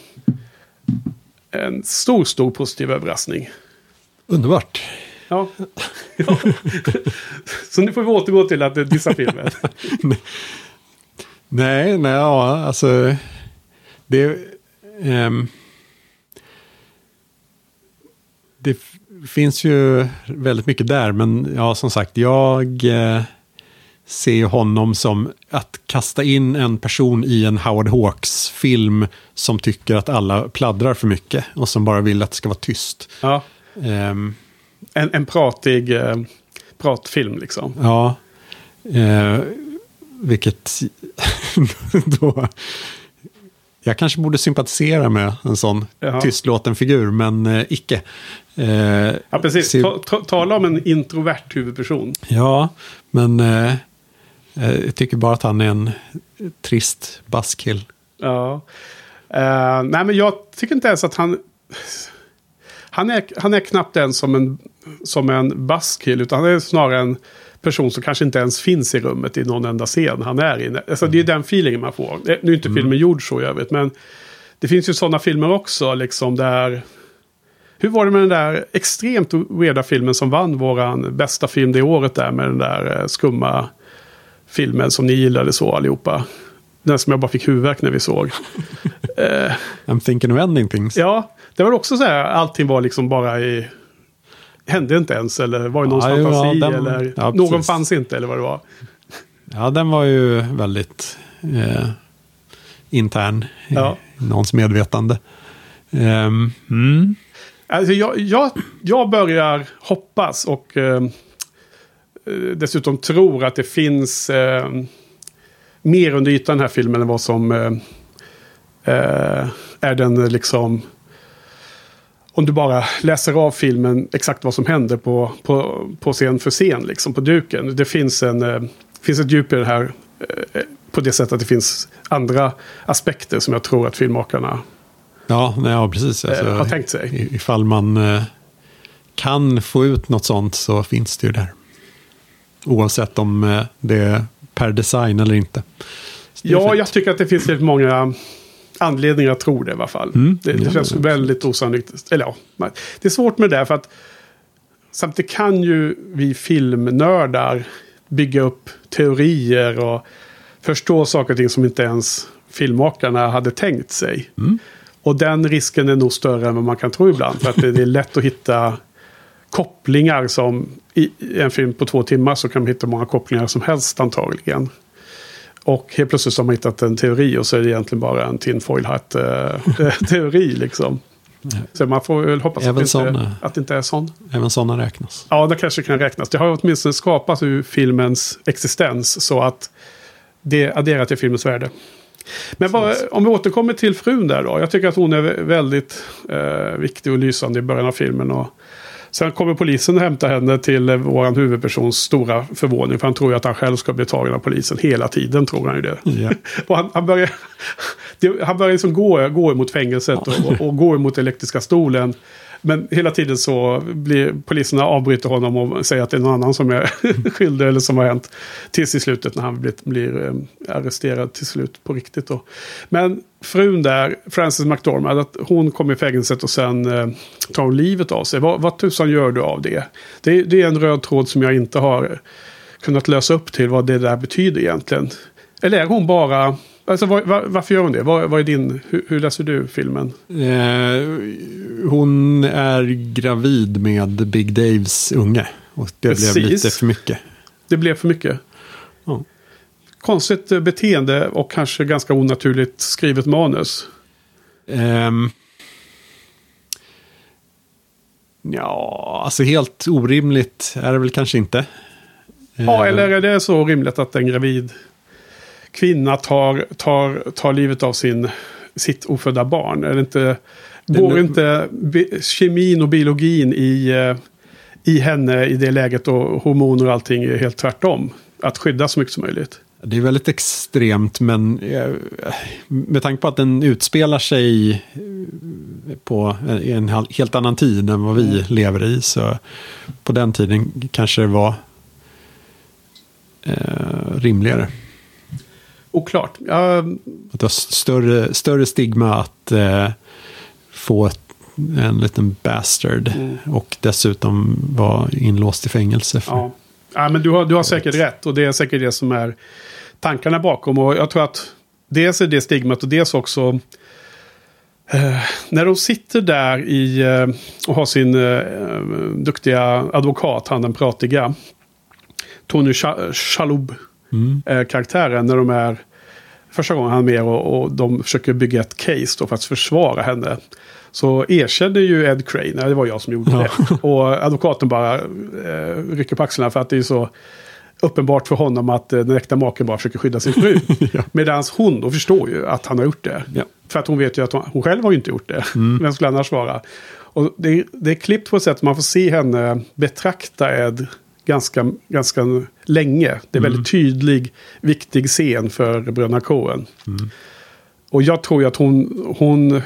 en stor, stor positiv överraskning. Underbart. Ja. ja. Så nu får vi återgå till att dissa filmen. Nej, nej, ja, alltså. Det, ehm, det f- finns ju väldigt mycket där, men ja, som sagt, jag eh, ser honom som att kasta in en person i en Howard Hawks-film som tycker att alla pladdrar för mycket och som bara vill att det ska vara tyst. Ja. Ehm, En, en pratig eh, pratfilm liksom. Ja, eh, vilket då... Jag kanske borde sympatisera med en sån Jaha. tystlåten figur, men eh, icke. Eh, Ja, precis. Ta, ta, tala om en introvert huvudperson. ja, men eh, eh, jag tycker bara att han är en trist buskill. Ja. Eh, nej, men jag tycker inte ens att han... han, är, han är knappt en som en, som en buskill, utan han är snarare en person som kanske inte ens finns i rummet i någon enda scen han är i. Alltså, Det är den feelingen man får. Nu är inte filmen gjord så i övrigt, men det finns ju sådana filmer också, liksom där... Hur var det med den där extremt weirda filmen som vann våran bästa film det året där med den där eh, skumma filmen som ni gillade så allihopa? Den som jag bara fick huvudvärk när vi såg. I'm thinking of ending things. ja, det var också så här, allting var liksom bara i... Hände inte ens eller var det någon Ja, fantasi ja, den- eller ja, någon fanns inte eller vad det var. Ja, den var ju väldigt eh, intern i Ja. någons medvetande. Ehm, mm. Alltså jag, jag, jag börjar hoppas och eh, eh, dessutom tror att det finns eh, mer under ytan i den här filmen än vad som eh, eh, är den liksom... Om du bara läser av filmen exakt vad som händer på, på, på scen för scen, liksom på duken. Det finns, en, eh, finns ett djup i det här eh, på det sättet att det finns andra aspekter som jag tror att filmmakarna Ja, ja, precis. eh, Alltså, har tänkt sig. Ifall man eh, kan få ut något sånt så finns det ju där. Oavsett om eh, det är per design eller inte. Ja, jag tycker att det finns väldigt många anledningar att tro det i alla fall. Mm. Det, det Ja, känns väldigt osannolikt. Eller ja, det är svårt med det där för att samtidigt kan ju vi filmnördar bygga upp teorier och förstå saker och ting som inte ens filmmakarna hade tänkt sig. Mm. Och den risken är nog större än vad man kan tro ibland. För att det är lätt att hitta kopplingar som i en film på två timmar så kan man hitta många kopplingar som helst antagligen. Och helt plötsligt så har man hittat en teori och så är det egentligen bara en tinfoil hat eh, teori liksom. Så man får väl hoppas att det, inte, såna. att det inte är sån. Även sådana räknas. Ja, det kanske kan räknas. Det har åtminstone skapats ur filmens existens så att det adderar till filmens värde. Men vad, om vi återkommer till frun där då. Jag tycker att hon är vä- väldigt eh, viktig och lysande i början av filmen. Och sen kommer polisen och hämtar henne till eh, vår huvudpersons stora förvåning. För han tror ju att han själv ska bli tagen av polisen hela tiden. tror han ju det. Ja. Och han, han börjar, det, han börjar liksom gå, gå emot fängelset och, och, och gå emot elektriska stolen. Men hela tiden så blir poliserna avbryter honom och säger att det är någon annan som är skyldig eller som har hänt. Tills i slutet när han blir, blir eh, arresterad till slut på riktigt. Då. Men frun där, Frances McDormand, att hon kommer i fängelset och sen eh, tar hon livet av sig. Vad, vad tusan gör du av det? det? Det är en röd tråd som jag inte har kunnat lösa upp till vad det där betyder egentligen. Eller är hon bara... Alltså, var, var, varför gör hon det? Vad, vad är din, hur, hur läser du filmen? Eh, hon är gravid med Big Daves unge. Och det Precis. blev lite för mycket. Det blev för mycket. Ja. Konstigt eh, beteende och kanske ganska onaturligt skrivet manus. Ehm. ja, alltså helt orimligt är det väl kanske inte. Ja, Eh, eller är det så rimligt att en gravid kvinna tar, tar, tar livet av sin, sitt ofödda barn? Är det inte, går nu- inte kemin och biologin i, eh, i henne i det läget och hormoner och allting är helt tvärtom? Att skydda så mycket som möjligt. Det är väldigt extremt, men eh, med tanke på att den utspelar sig eh, på en, helt annan tid än vad vi Mm. lever i, så på den tiden kanske det var eh, rimligare. Oklart. Ja, Att det var större, större stigma att eh, få ett, en liten bastard Mm. och dessutom vara inlåst i fängelse. För, Ja. ja, men du har, du har säkert rätt. Och det är säkert det som är tankarna bakom. Och jag tror att dels är det stigmat och dels också eh, när de sitter där i eh, och har sin eh, duktiga advokat, han den pratiga, Tony Cha- Shalhoub, Mm. eh, karaktären, när de är första gången han är med och, och de försöker bygga ett case för att försvara henne. Så erkänner ju Ed Crane, nej det var jag som gjorde Ja. det. Och advokaten bara eh, rycker på axlarna för att det är så uppenbart för honom att eh, den äkta maken bara försöker skydda sin fru. Ja. Medan hon då förstår ju att han har gjort det. Ja. För att hon vet ju att hon, hon själv har ju inte gjort det. Mm. Vem skulle annars vara? Och det, det är klippt på ett sätt att man får se henne betrakta Ed ganska, ganska länge. Det är Mm. väldigt tydlig, viktig scen för bröderna Coen. Mm. Och jag tror ju att hon, hon,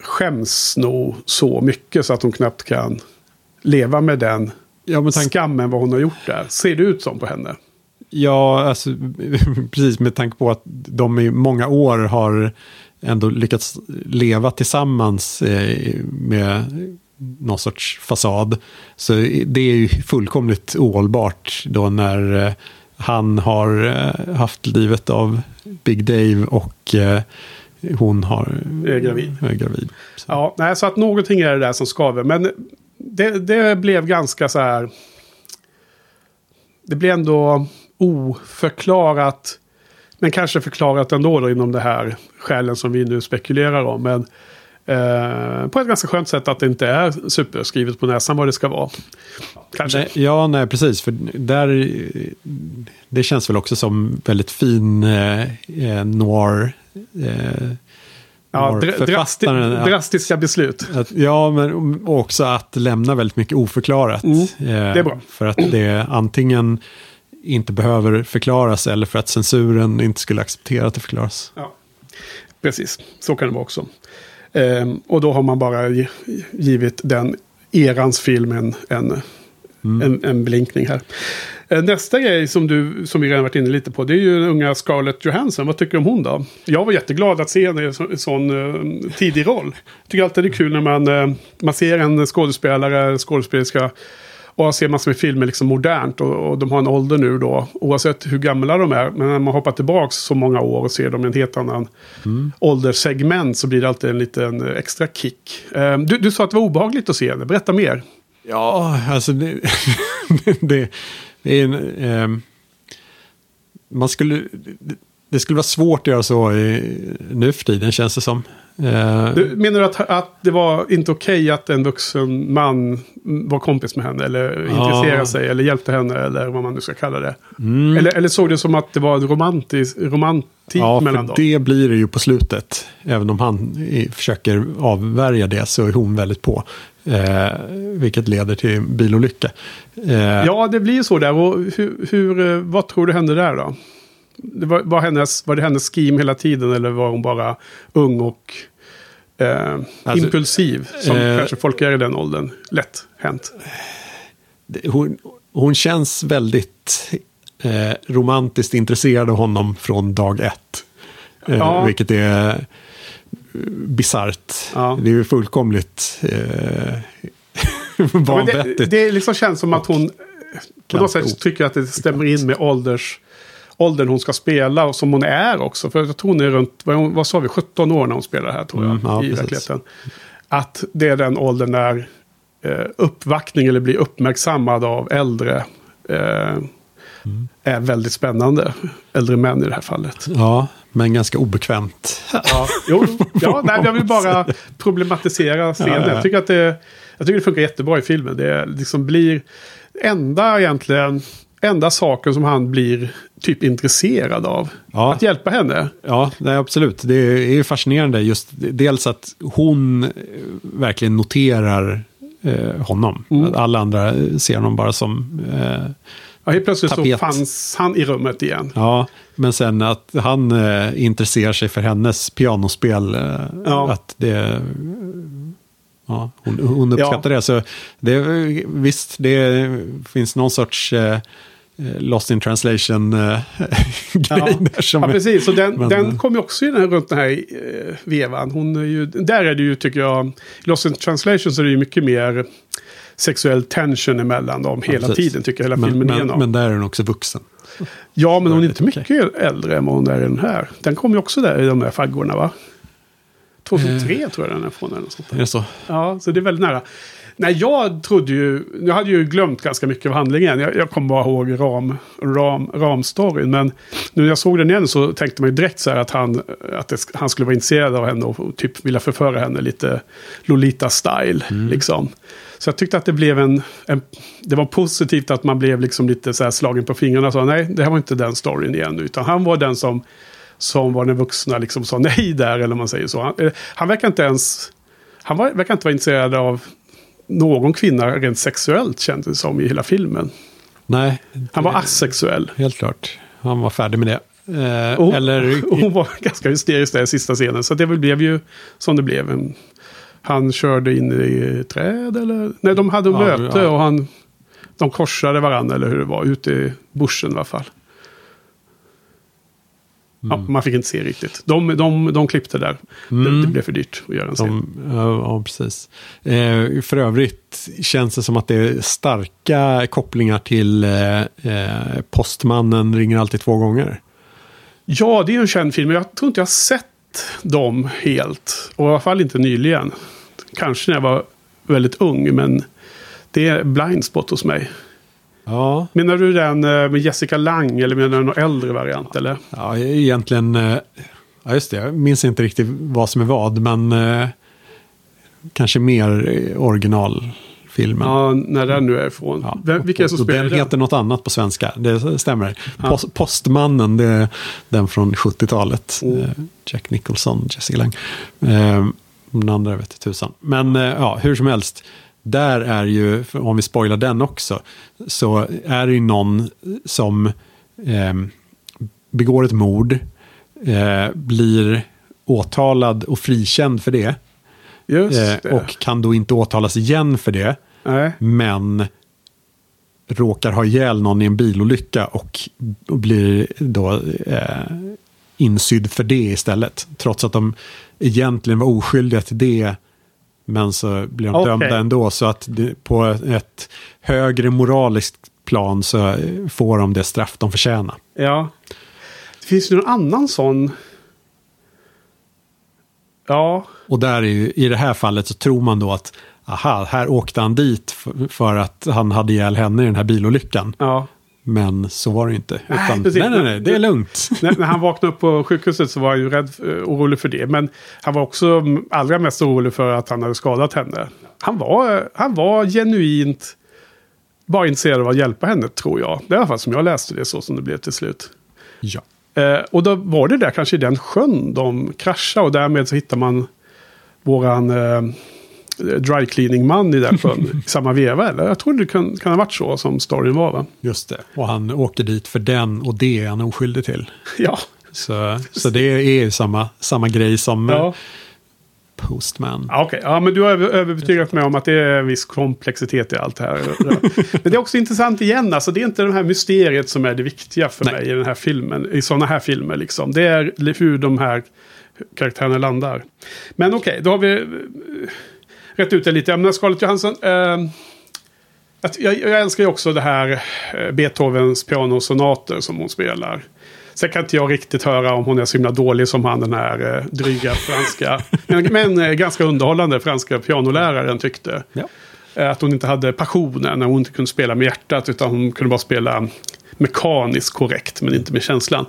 skäms nog så mycket så att hon knappt kan leva med den Ja, skammen vad hon har gjort där. Ser det ut som på henne? ja alltså, precis med tanke på att de i många år har ändå lyckats leva tillsammans eh, med någon sorts fasad. Så det är ju fullkomligt ohållbart då när eh, han har eh, haft livet av Big Dave och eh, hon har, Är gravid. är gravid. Så. Ja, nej, så att någonting är det där som skaver. Men det, det blev ganska så här... Det blev ändå oförklarat. Men kanske förklarat ändå då inom det här skälen som vi nu spekulerar om. Men eh, på ett ganska skönt sätt att det inte är superskrivet på näsan vad det ska vara. Kanske. Nej, ja, nej, precis. För där, det känns väl också som väldigt fin eh, eh, noir. Eh, ja, dra, drasti ja. drastiska beslut. Att, ja, men också att lämna väldigt mycket oförklarat. Mm, Eh, det är bra. För att det antingen inte behöver förklaras eller för att censuren inte skulle acceptera att det förklaras. Ja, precis. Så kan det vara också. Ehm, och då har man bara gi- givit den erans film en, en, en, en blinkning här. Eh, Nästa grej som, du, som vi redan varit inne lite på, det är ju den unga Scarlett Johansson. Vad tycker du om hon då? Jag var jätteglad att se henne i en sån eh, tidig roll. Jag tycker alltid det är kul när man, eh, man ser en skådespelare, skådespelerska och ser massor med filmer liksom modernt och, och de har en ålder nu då. Oavsett hur gamla de är. Men när man hoppar tillbaka så många år och ser dem i en helt annan ålderssegment så blir det alltid en liten extra kick. Eh, Du, du sa att det var obehagligt att se henne. Berätta mer. Ja, alltså det, det, det är en... ehm, man skulle... Det, det skulle vara svårt att göra så i, nu för tiden känns det som. Eh, Du, menar du att, att det var inte okej att en vuxen man var kompis med henne? Eller intresserade sig eller hjälpte henne? Eller vad man nu ska kalla det. Eller, eller såg det som att det var romantisk, romantik ja, mellan dem? det blir det ju på slutet. Även om han försöker avvärja det så är hon väldigt på. Eh, vilket leder till bilolycka. Eh, Ja, det blir ju så där. Och hur, hur, eh, vad tror du hände där då? Var, var, hennes, var det hennes scheme hela tiden eller var hon bara ung och eh, Alltså, impulsiv? Som eh, kanske folk är i den åldern. Lätt hänt. hon, hon känns väldigt eh, romantiskt intresserad av honom från dag ett. Eh, Ja. Vilket är bisarrt. Ja. Det är ju fullkomligt eh, Ja, men det, vanvettigt. det liksom känns som att hon eh, på något sätt tycker att det stämmer in med ålders, åldern hon ska spela och som hon är också. För jag tror hon är runt, vad, hon- vad sa vi, 17 år när hon spelar här tror jag. Mm, ja, I precis. verkligheten. Att det är den åldern när eh, uppvaktning eller blir uppmärksammad av äldre eh, Mm. är väldigt spännande. Äldre män i det här fallet. Ja, men ganska obekvämt. Ja, jo, ja nej, jag vill bara problematisera scenen. Ja, ja. Jag, tycker att det, jag tycker det funkar jättebra i filmen. Det liksom blir enda egentligen, enda saken som han blir typ intresserad av. Ja. Att hjälpa henne. Ja, nej, absolut. Det är ju fascinerande just dels att hon eh, verkligen noterar eh, honom. Mm. Att Alla andra ser honom bara som... Eh, Ja, helt plötsligt så Tapet. fanns han i rummet igen. ja, men sen att han eh, intresserar sig för hennes pianospel. Eh, Ja. Att det... Ja, hon, hon uppskattar det. Så det, visst, det finns någon sorts eh, lost in translation eh, som ja, precis. Så den, men- den kom ju också i den här, runt den här eh, vevan. Hon är ju, där är det ju, tycker jag, Lost in translation så är det ju mycket mer sexuell tension emellan dem hela precis. tiden, tycker jag hela men, filmen men, igenom. men där är hon också vuxen. Ja, men hon är inte mycket äldre än vad hon är i den här. Den kom ju också där i de där faggorna, va? 2003 tror jag den är från. Eller något sånt Är där. det så? Ja, så det är väldigt nära. Nej, jag trodde ju... Jag hade ju glömt ganska mycket av handlingen. Jag, jag kommer bara ihåg ram, ram, ramstoryn. Men nu när jag såg den igen så tänkte man ju direkt så här att han, att det, han skulle vara intresserad av henne och typ vilja förföra henne lite Lolita-style. Liksom. Så jag tyckte att det blev en, en... Det var positivt att man blev liksom lite så här slagen på fingrarna och sa nej, det här var inte den storyn igen. Utan han var den som, som var den vuxna liksom sa nej där, eller man säger så. Han, eh, han verkar inte ens... Han var, verkar inte vara intresserad av någon kvinna rent sexuellt kändes det som i hela filmen. Nej, Han var asexuell. helt klart. Han var färdig med det. Eh, Och, eller, och hon var ganska hysterisk där i sista scenen. Så det blev ju som det blev. En Han körde in i träd eller? Nej, de hade Ja, möte ja. och han... De korsade varandra eller hur det var.Ute i bushen i alla fall. Ja, Mm. man fick inte se riktigt. De, de, de klippte där. Det, det blev för dyrt att göra en scen. De, ja, precis. Eh, för övrigt känns det som att det är starka kopplingar till eh, eh, Postmannen ringer alltid två gånger. Ja, det är en känd film. men Jag tror inte jag har sett dem helt. Och i alla fall inte nyligen. Kanske när jag var väldigt ung, men det är blindspot hos mig. Ja, Menar du den eh, med Jessica Lang eller menar du någon äldre variant? Eller? ja egentligen... Eh, ja, just det. Jag minns inte riktigt vad som är vad, men eh, kanske mer originalfilmen. Ja, när den nu är ifrån. Ja. Vem, vilka är som spelar den den? heter något annat på svenska, det stämmer. Post, Postmannen, det är den från 70-talet. Mm. Eh, Jack Nicholson, Jessica Lange. Eh, den andra vet tusan. Men eh, ja, hur som helst. Där är ju, om vi spoilar den också, så är det ju någon som eh, begår ett mord, eh, blir åtalad och frikänd för det. Eh, det. och kan då inte åtalas igen för det Nej. men råkar ha ihjäl någon i en bilolycka och, och blir då eh, insydd för det istället. Trots att de egentligen var oskyldiga till det. Men så blir de Okej. dömda ändå. Så att det, på ett högre moraliskt plan så får de det straff de förtjänar. Ja. Det finns ju någon annan sån. Ja. Och där är ju, i det här fallet så tror man då att aha, här åkte han dit för, för att han hade ihjäl henne i den här bilolyckan. ja. Men så var det inte. Nej, Utan, precis. nej, nej, nej, det är lugnt. när, när han vaknade upp på sjukhuset så var han ju rädd, eh, orolig för det. Men han var också allra mest orolig för att han hade skadat henne. Han var, eh, han var genuint bara intresserad av att hjälpa henne, tror jag. Det är i alla fall som jag läste det, så som det blev till slut. Ja. Eh, och då var det där kanske i den sjön de kraschade och därmed så hittar man våran eh, dry cleaning man i den sjön i samma veva. Eller? Jag tror det kan, kan ha varit så som storyn var. Va? Just det. Och han åker dit för den och det är han oskyldig till. Ja. Så, så det är samma, samma grej som Ja. eh, Postman. Ja, Okej, ja, men du har över- överbetygat mig om att det är en viss komplexitet i allt det här. men det är också intressant igen, alltså det är inte det här mysteriet som är det viktiga för Nej. mig i den här filmen, i sådana här filmer liksom. Det är hur de här karaktärerna landar. Men okej, då har vi rätt ut det lite. Menar, Scarlett Johansson, eh, jag, jag älskar ju också det här eh, Beethovens pianosonater som hon spelar. Sen kan inte jag riktigt höra om hon är så himla dålig som han den här eh, dryga franska, men, men eh, ganska underhållande franska pianoläraren tyckte. Ja. Eh, Att hon inte hade passionen, när hon inte kunde spela med hjärtat utan hon kunde bara spela mekaniskt korrekt men inte med känslan.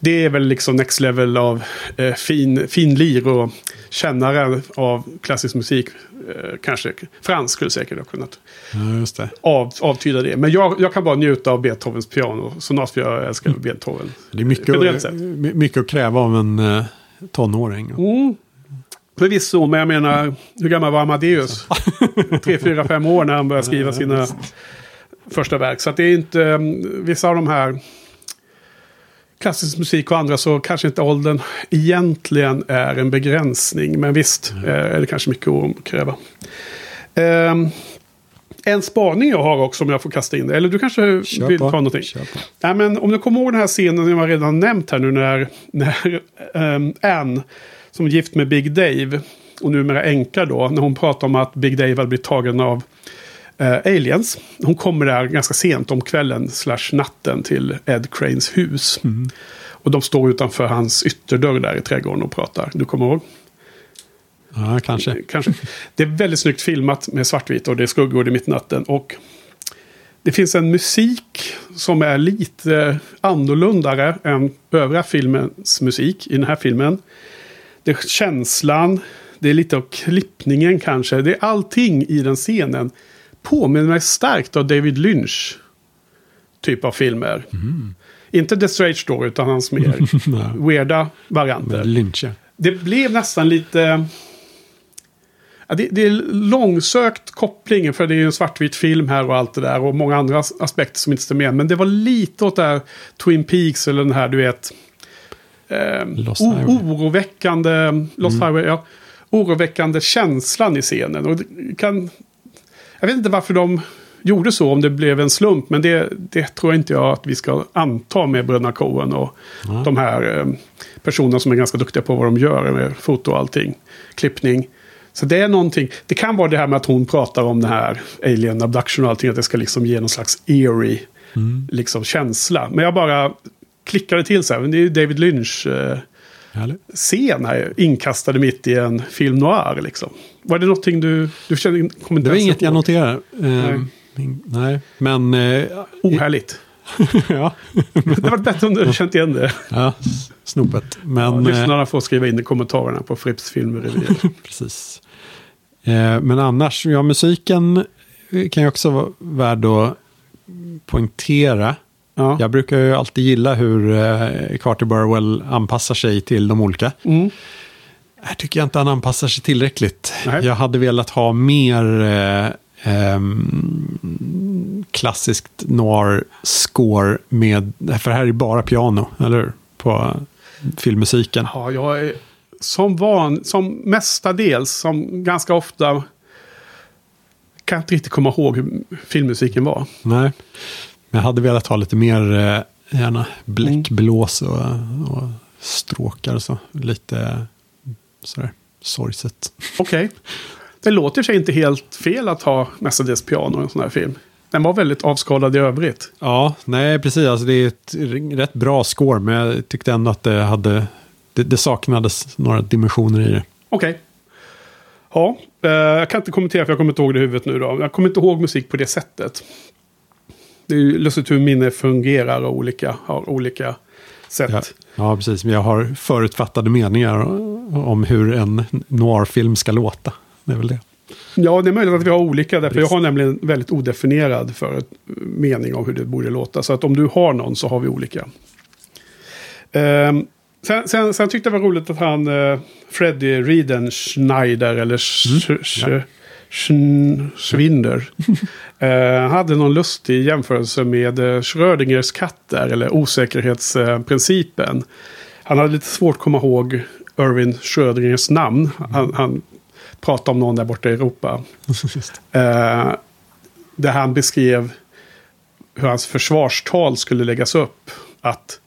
Det är väl liksom next level av eh, fin, fin lir och kännare av klassisk musik. Eh, kanske fransk skulle säkert ha kunnat Ja, det. av, avtyda det. Men jag, jag kan bara njuta av Beethovens piano. Sonat för jag älskar Beethoven. Det är mycket, mycket att kräva av en eh, tonåring. Mm. Förvisso, men jag menar, hur gammal var Amadeus? Tre, fyra, fem år när han började skriva sina första verk. Så det är inte, um, vissa av de här klassisk musik och andra så kanske inte åldern egentligen är en begränsning. Men visst eh, är det kanske mycket att kräva. Ehm, en spaning jag har också om jag får kasta in det. Eller du kanske Kör vill ta någonting? Kör på. Ja, men om du kommer ihåg den här scenen som jag redan nämnt här nu när, när um, Anne, som gift med Big Dave, och numera änka då, när hon pratar om att Big Dave hade blivit tagen av eh, aliens. Hon kommer där ganska sent om kvällen slash natten till Ed Cranes hus. Och de står utanför hans ytterdörr där i trädgården och pratar. Du kommer ihåg? Ja, kanske. Kanske. Det är väldigt snyggt filmat med svartvitt och det är skuggor i mitt i natten. Och det finns en musik som är lite annorlundare än övriga filmens musik i den här filmen. Det är känslan, det är lite av klippningen kanske. Det är allting i den scenen. Påminner mig starkt av David Lynch typ av filmer. Inte The Straight Story utan hans mer weirda varianter. Med lyncha. Det blev nästan lite... Ja, det, det är långsökt koppling för det är ju en svartvit film här och allt det där och många andra as- aspekter som inte står med. Men det var lite åt det här Twin Peaks eller den här du vet... Eh, Lost oroväckande Lost Highway, ja. oroväckande känslan i scenen. Och kan, jag vet inte varför de gjorde så, om det blev en slump. Men det, det tror jag inte jag att vi ska anta med bröderna Coen och Mm. de här eh, personerna som är ganska duktiga på vad de gör med foto och allting. Klippning. Så det är någonting. Det kan vara det här med att hon pratar om det här alien abduction och allting. Att det ska liksom ge någon slags eerie liksom, känsla. Men jag bara klickade till så här. Men det är ju David Lynch eh, Härligt. scen här. Inkastade mitt i en film noir liksom. Var det någonting du, du kände? Kom inte Det var inget jag ihåg? noterade. Eh, nej. nej, men... Eh, Ohärligt. ja, Det var bättre om du hade känt igen det. ja, snopet. Ja, Men... eh, lyssnarna får skriva in i kommentarerna på Fripps filmrevy. Precis. Eh, men annars, ja, musiken kan ju också vara värd att poängtera. Ja. Jag brukar ju alltid gilla hur eh, Carter Burwell anpassar sig till de olika. Mm. Här tycker jag inte han anpassar sig tillräckligt. Nej. Jag hade velat ha mer eh, ehm, klassiskt noir-score med, för här är det bara piano, eller hur? På filmmusiken. Ja, jag är som van, som mestadels, som ganska ofta kan inte riktigt komma ihåg hur filmmusiken var. Nej, men jag hade velat ha lite mer, eh, gärna bläckblås och, och stråkar och så. Lite sådär sorgset. Okej. Det låter sig inte helt fel att ha mestadels piano i en sån här film. Den var väldigt avskalad i övrigt. Ja, nej precis. Alltså, det är ett rätt bra score, men jag tyckte ändå att det hade... Det, det saknades några dimensioner i det. Okej. Ja, eh, jag kan inte kommentera för jag kommer inte ihåg det i huvudet nu då. Jag kommer inte ihåg musik på det sättet. Det är ju lustigt hur minne fungerar och olika, har olika sätt. Ja, ja, precis. Men jag har förutfattade meningar om hur en noirfilm ska låta. Det är väl det. Ja, det är möjligt att vi har olika. Därför jag har nämligen väldigt odefinierad för mening om hur det borde låta. Så att om du har någon så har vi olika. Ehm, sen, sen, sen tyckte jag det var roligt att han, uh, Freddie Rieden Schneider, eller Sch- Sch- Schn- Schwinder, eh, hade någon lustig jämförelse med uh, Schrödingers katter, eller osäkerhetsprincipen. Han hade lite svårt att komma ihåg Irvin Schrödingers namn. Han, han pratade om någon där borta i Europa. Eh, där han beskrev hur hans försvarstal skulle läggas upp. Att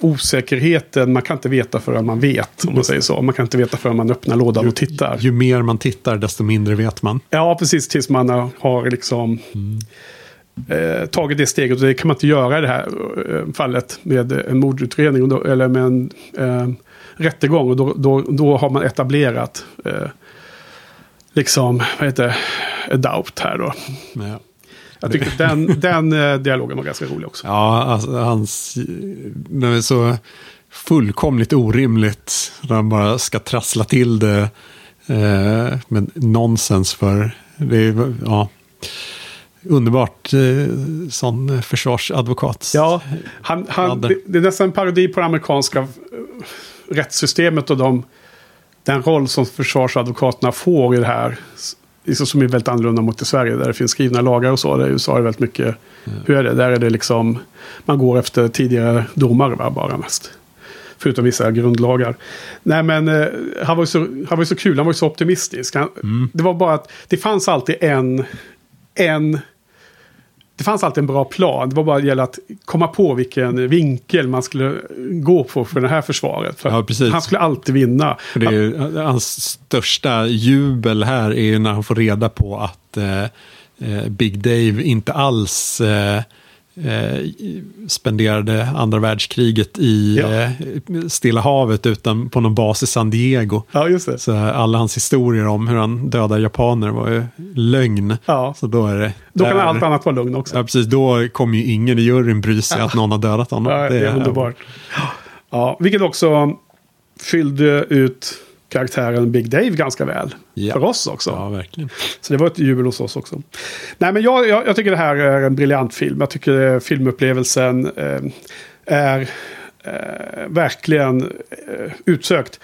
osäkerheten, man kan inte veta förrän man vet. Om man säger så. Man kan inte veta förrän man öppnar lådan och tittar. Ju mer man tittar, desto mindre vet man. Ja, precis tills man har- liksom eh, tagit det steget. Och det kan man inte göra i det här eh, fallet med en mordutredning. Då, eller med en eh, rättegång. Och då, då, då har man etablerat eh, liksom, vad heter a doubt här då. Ja. Jag tyckte den, den eh, dialogen var ganska rolig också. Ja, alltså, hans... Det är så fullkomligt orimligt. När han bara ska trassla till det eh, med nonsens för... Det är, ja, underbart eh, sån försvarsadvokat. Ja, han, han, det, det är nästan en parodi på det amerikanska eh, rättssystemet och de, den roll som försvarsadvokaterna får i det här. Liksom som är väldigt annorlunda mot i Sverige där det finns skrivna lagar och så. Där I USA är det väldigt mycket, hur är det? Där är det liksom, man går efter tidigare domare va, bara mest. Förutom vissa grundlagar. Nej men eh, han var ju så, han var så kul, han var ju så optimistisk. Han, Det var bara att det fanns alltid en, en det fanns alltid en bra plan. Det var bara att komma på vilken vinkel man skulle gå på för det här försvaret. För Ja. Han skulle alltid vinna. Ju- hans största jubel här är ju när han får reda på att eh, eh, Big Dave inte alls eh, eh, spenderade andra världskriget i Ja. eh, Stilla havet utan på någon bas i San Diego. Ja, just det. Så alla hans historier om hur han dödar japaner var ju lögn. Ja. Så då är det... Då kan där- allt annat vara lugn också. Ja, precis. Då kommer ju ingen i juryn bry sig att någon har dödat honom. Ja, det är underbart. Ja, vilket också fyllde ut karaktären Big Dave ganska väl. Ja. För oss också. Ja, verkligen. Så det var ett jubel hos oss också. Nej, men jag, jag, jag tycker det här är en briljant film. Jag tycker eh, filmupplevelsen eh, är eh, verkligen eh, utsökt.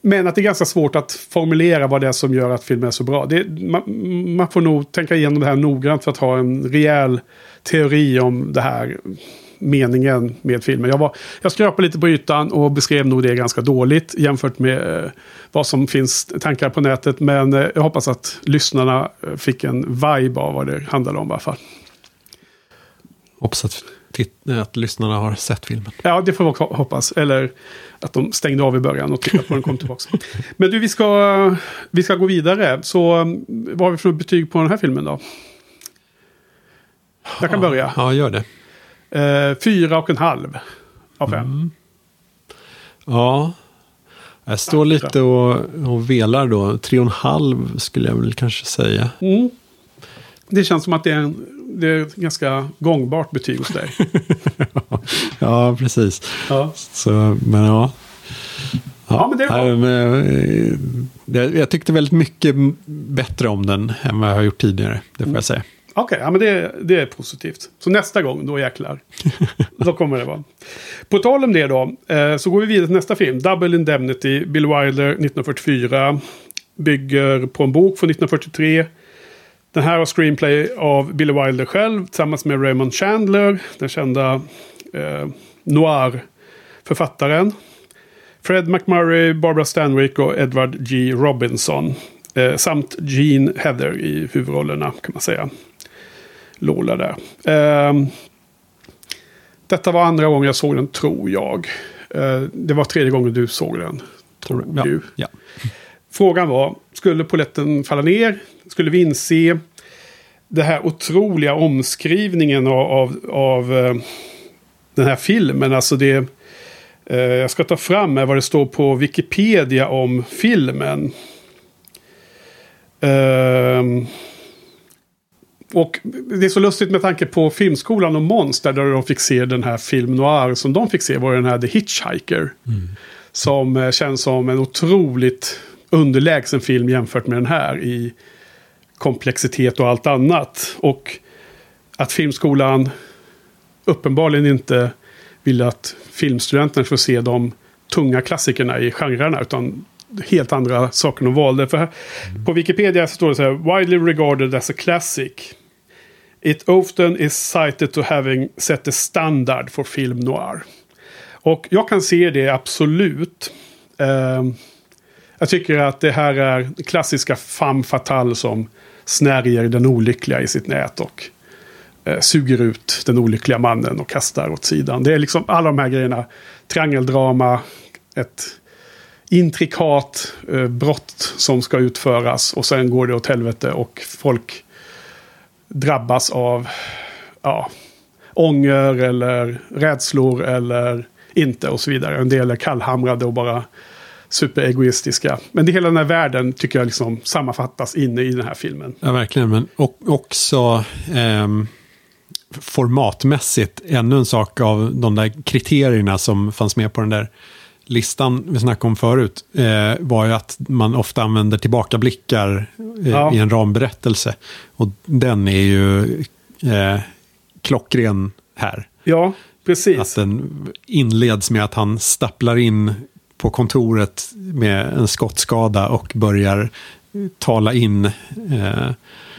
Men att det är ganska svårt att formulera vad det är som gör att filmen är så bra. Det, man, man får nog tänka igenom det här noggrant för att ha en rejäl teori om det här. Meningen med filmen. Jag, var, jag skrapade lite på ytan och beskrev nog det ganska dåligt jämfört med eh, vad som finns tankar på nätet. Men eh, jag hoppas att lyssnarna eh, fick en vibe av vad det handlade om i alla fall. Hoppas att, att lyssnarna har sett filmen. Ja, det får vi hoppas. Eller att de stängde av i början och tittade på den kom tillbaka. Men du, vi ska, vi ska gå vidare. Så vad har vi för betyg på den här filmen då? Jag kan börja. Ja, gör det. Eh, fyra och en halv av fem. Mm. Ja, jag står lite och, och velar då. Tre och en halv skulle jag väl kanske säga. Mm. Det känns som att det är, en, det är ett ganska gångbart betyg hos dig. ja, precis. Ja. Så, men ja. Ja, men det är bra. Jag, jag tyckte väldigt mycket bättre om den än vad jag har gjort tidigare. Det får jag mm. säga. Okej, okay, ja, men det, det är positivt. Så nästa gång, då jäklar. då kommer det vara. På tal om det då, eh, så går vi vidare till nästa film. Double Indemnity, Bill Wilder 1944. Bygger på en bok från 1943. Den här har screenplay av Billy Wilder själv tillsammans med Raymond Chandler, den kända eh, noir-författaren. Fred McMurray, Barbara Stanwyck och Edward G. Robinson. Eh, samt Gene Heather i huvudrollerna kan man säga. Lola där. Eh, detta var andra gången jag såg den, tror jag. Eh, det var tredje gången du såg den. Tror ja, du. Ja. Frågan var, skulle poletten falla ner? Skulle vi inse det här otroliga omskrivningen av, av, av uh, den här filmen? Alltså det... Uh, jag ska ta fram vad det står på Wikipedia om filmen. Uh, och det är så lustigt med tanke på Filmskolan och Måns, där de fick se den här film noir som de fick se var den här The Hitchhiker. Mm. Som eh, känns som en otroligt underlägsen film jämfört med den här i komplexitet och allt annat. Och att Filmskolan uppenbarligen inte ville att filmstudenterna skulle se de tunga klassikerna i genrerna. Utan helt andra saker de valde. För här, mm. På Wikipedia så står det så här. Widely regarded as a classic. It often is cited to having set the standard for film noir. Och jag kan se det absolut. Uh, jag tycker att det här är klassiska femme fatale som snärjer den olyckliga i sitt nät och uh, suger ut den olyckliga mannen och kastar åt sidan. Det är liksom alla de här grejerna. Triangeldrama, ett intrikat eh, brott som ska utföras och sen går det åt helvete och folk drabbas av ja, ånger eller rädslor eller inte och så vidare. En del är kallhamrade och bara superegoistiska. Men det hela den här världen tycker jag liksom sammanfattas inne i den här filmen. Ja, verkligen. Men och, också eh, formatmässigt ännu en sak av de där kriterierna som fanns med på den där listan vi snackade om förut eh, var ju att man ofta använder tillbakablickar eh, ja. i en ramberättelse. Och den är ju eh, klockren här. Ja, precis. Att den inleds med att han stapplar in på kontoret med en skottskada och börjar tala in eh,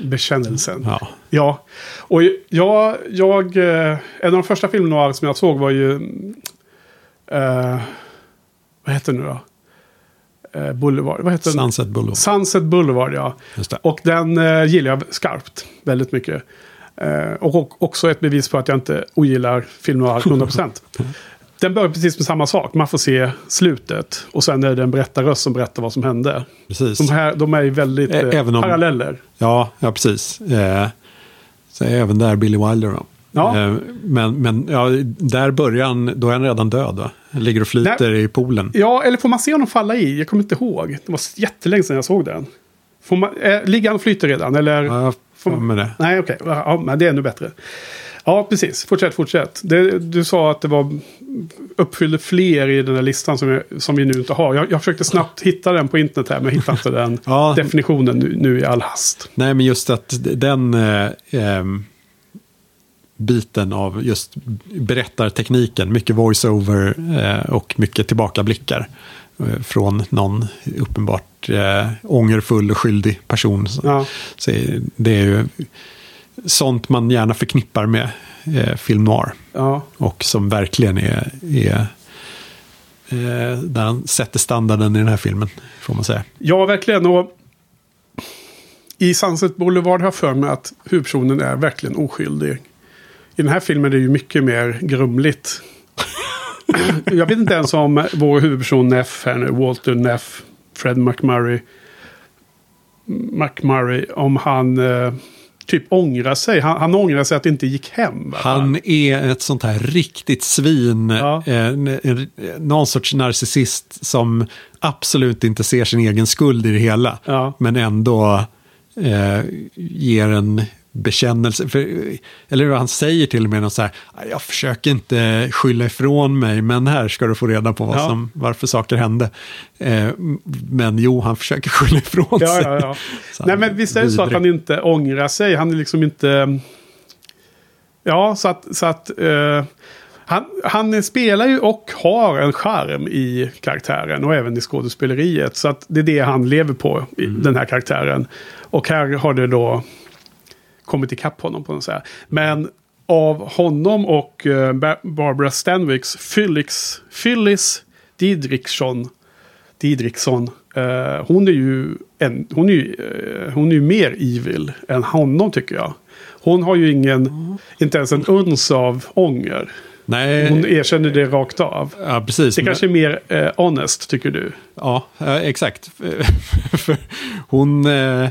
bekännelsen. Ja. ja. Och jag, jag, eh, en av de första filmerna som jag såg var ju eh, vad heter den nu då? Eh, Boulevard. Vad heter Sunset den? Boulevard. Sunset Boulevard, ja. Och den eh, gillar jag skarpt. Väldigt mycket. Eh, och också ett bevis på att jag inte ogillar film noir 100%. den börjar precis med samma sak. Man får se slutet. Och sen är det en berättarröst som berättar vad som hände. Precis. De, här, de är väldigt eh, om, paralleller. Ja, ja precis. Eh, så även där Billy Wilder då. Ja. Eh, men, men ja, där börjar han, då är han redan död va? Han ligger och flyter Nej. i poolen. Ja, eller får man se honom falla i? Jag kommer inte ihåg. Det var jättelänge sedan jag såg den. Får man, äh, ligger han och flyter redan? Eller? Ja, får man, det. Nej, okej. Okay. Ja, men det är ännu bättre. Ja, precis. Fortsätt, fortsätt. Det, du sa att det var uppfyllde fler i den här listan som, jag, som vi nu inte har. Jag, jag försökte snabbt hitta den på internet här, men hittade inte den ja. definitionen nu, nu, i all hast. Nej, men just att den... Eh, eh, biten av just berättartekniken. Mycket voiceover eh, och mycket tillbakablickar eh, från någon uppenbart eh, ångerfull och skyldig person. Ja. Så det är ju sånt man gärna förknippar med eh, film noir. Ja. Och som verkligen är, är eh, där han sätter standarden i den här filmen, får man säga. ja, verkligen. Och I Sunset Boulevard har jag för mig att huvudpersonen är verkligen oskyldig. I den här filmen är det ju mycket mer grumligt. jag vet inte ens om vår huvudperson Neff här nu, Walter Neff, Fred McMurray, McMurray, om han eh, typ ångrar sig. Han, han ångrar sig att det inte gick hem. Han är ett sånt här riktigt svin. Ja. Eh, någon sorts narcissist som absolut inte ser sin egen skuld i det hela. Ja. Men ändå eh, ger en bekännelse. För, eller hur han säger till och med något så här. Jag försöker inte skylla ifrån mig. Men här ska du få reda på vad Ja. som, varför saker hände. Eh, men jo, han försöker skylla ifrån Ja, sig. ja, Nej, men visst är det så att han inte ångrar sig. Han är liksom inte... Ja, så att... Så att eh, han, han spelar ju och har en charm i karaktären och även i skådespeleriet. Så att det är det han lever på, i den här karaktären. Och här har det då kommit ikapp honom på något sätt. Men av honom och eh, Ba- Barbara Stanwicks Phyllis, Phyllis Didriksson Didriksson. Eh, hon är ju, en, hon är ju, eh, hon är ju mer evil än honom tycker jag. Hon har ju ingen, inte ens en uns av ånger. Nej, Hon erkänner det rakt av. ja, precis. Det kanske är mer eh, honest tycker du. Ja, eh, exakt. Hon eh,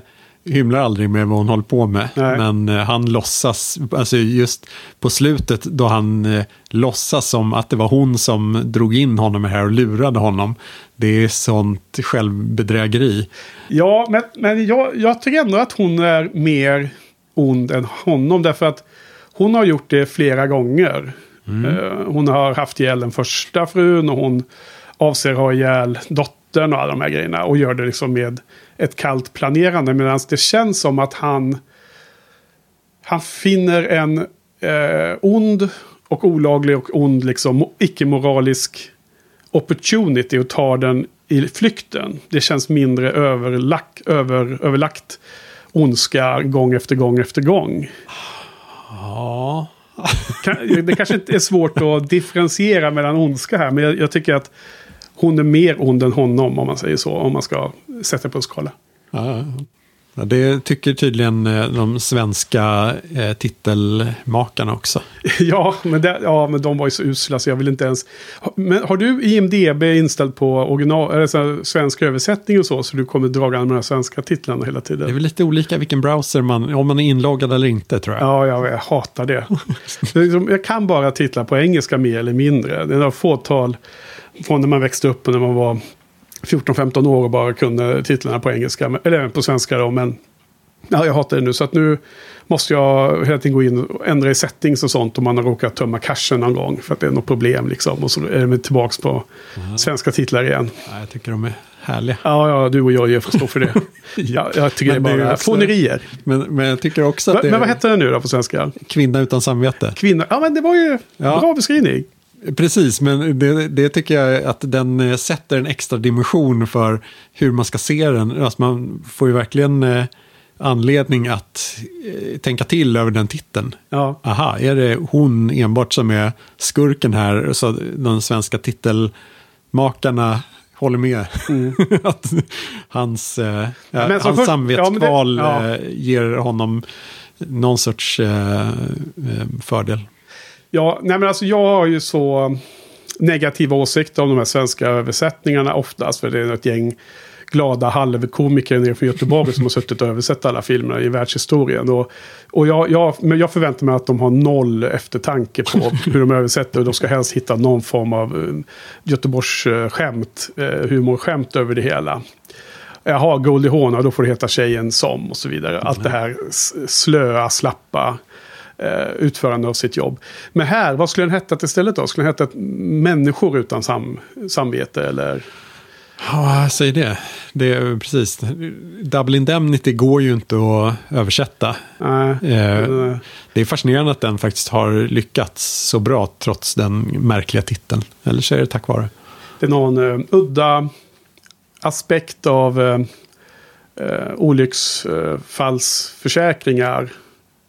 hymlar aldrig med vad hon håller på med. Nej. Men eh, han låtsas, alltså just på slutet då han eh, låtsas som att det var hon som drog in honom här och lurade honom. Det är sånt självbedrägeri. Ja, men, men jag, jag tycker ändå att hon är mer ond än honom. Därför att hon har gjort det flera gånger. Eh, hon har haft ihjäl den första frun och hon avser ha ihjäl dottern och alla de här grejerna. Och gör det liksom med ett kallt planerande. Medan det känns som att han, han finner en eh, ond och olaglig och ond liksom icke-moralisk opportunity och tar den i flykten. Det känns mindre överlack, över, överlagt ondska gång efter gång efter gång. Ja. Det kanske inte är svårt att differentiera mellan ondska här, men jag, jag tycker att hon är mer ond än honom om man säger så, om man ska sätta på en skala. Ja, det tycker tydligen eh, de svenska eh, titelmakarna också. Ja men, det, ja, men de var ju så usla så jag vill inte ens... Men har du IMDB inställd på original, eller svensk översättning och så, så du kommer dragande med de svenska titlarna hela tiden? Det är väl lite olika vilken browser man, om man är inloggad eller inte tror jag. Ja, jag, jag hatar det. liksom, jag kan bara titla på engelska mer eller mindre. Det är några fåtal från när man växte upp och när man var 14-15 år och bara kunde titlarna på engelska. Eller även på svenska då, men ja, jag hatar det nu. Så att nu måste jag hela tiden gå in och ändra i settings och sånt om man har råkat tömma cachen någon gång. För att det är något problem liksom. Och så är det tillbaka på svenska titlar igen. Ja, jag tycker de är härliga. Ja, ja, du och jag får stå för det. ja, jag tycker Men det är det är bara också- fånerier. Men, men jag tycker också att Men, det men vad är hette den nu då på svenska? kvinna utan samvete. Kvinnor. Ja, men det var ju Ja. bra beskrivning. Precis, men det, det tycker jag att den eh, sätter en extra dimension för hur man ska se den. Alltså man får ju verkligen eh, anledning att eh, tänka till över den titeln. Ja. Aha, är det hon enbart som är skurken här? Så de svenska titelmakarna håller med. att hans, eh, Mm. Hans först- samvetskval ja, det- eh, ger honom någon sorts eh, fördel. Ja, nej men alltså jag har ju så negativa åsikter om de här svenska översättningarna oftast. För det är ett gäng glada halvkomiker nere från Göteborg som har suttit och översatt alla filmerna i världshistorien. Och, och jag, jag, men jag förväntar mig att de har noll eftertanke på hur de översätter. Och de ska helst hitta någon form av uh, Göteborgs uh, skämt, uh, humorskämt över det hela. Jaha, Goldie Hawn, då får det heta tjejen som och så vidare. Allt det här slöa, slappa eh, utförande av sitt jobb. Men här, vad skulle den heta istället då? Skulle den heta människor utan sam, samvete eller? Ja, säger det. Det är precis. Double Indemnity går ju inte att översätta. Nej. Eh, Eh, Det är fascinerande att den faktiskt har lyckats så bra trots den märkliga titeln. Eller så är det tack vare. Det är någon eh, udda aspekt av eh, eh, olycksfallsförsäkringar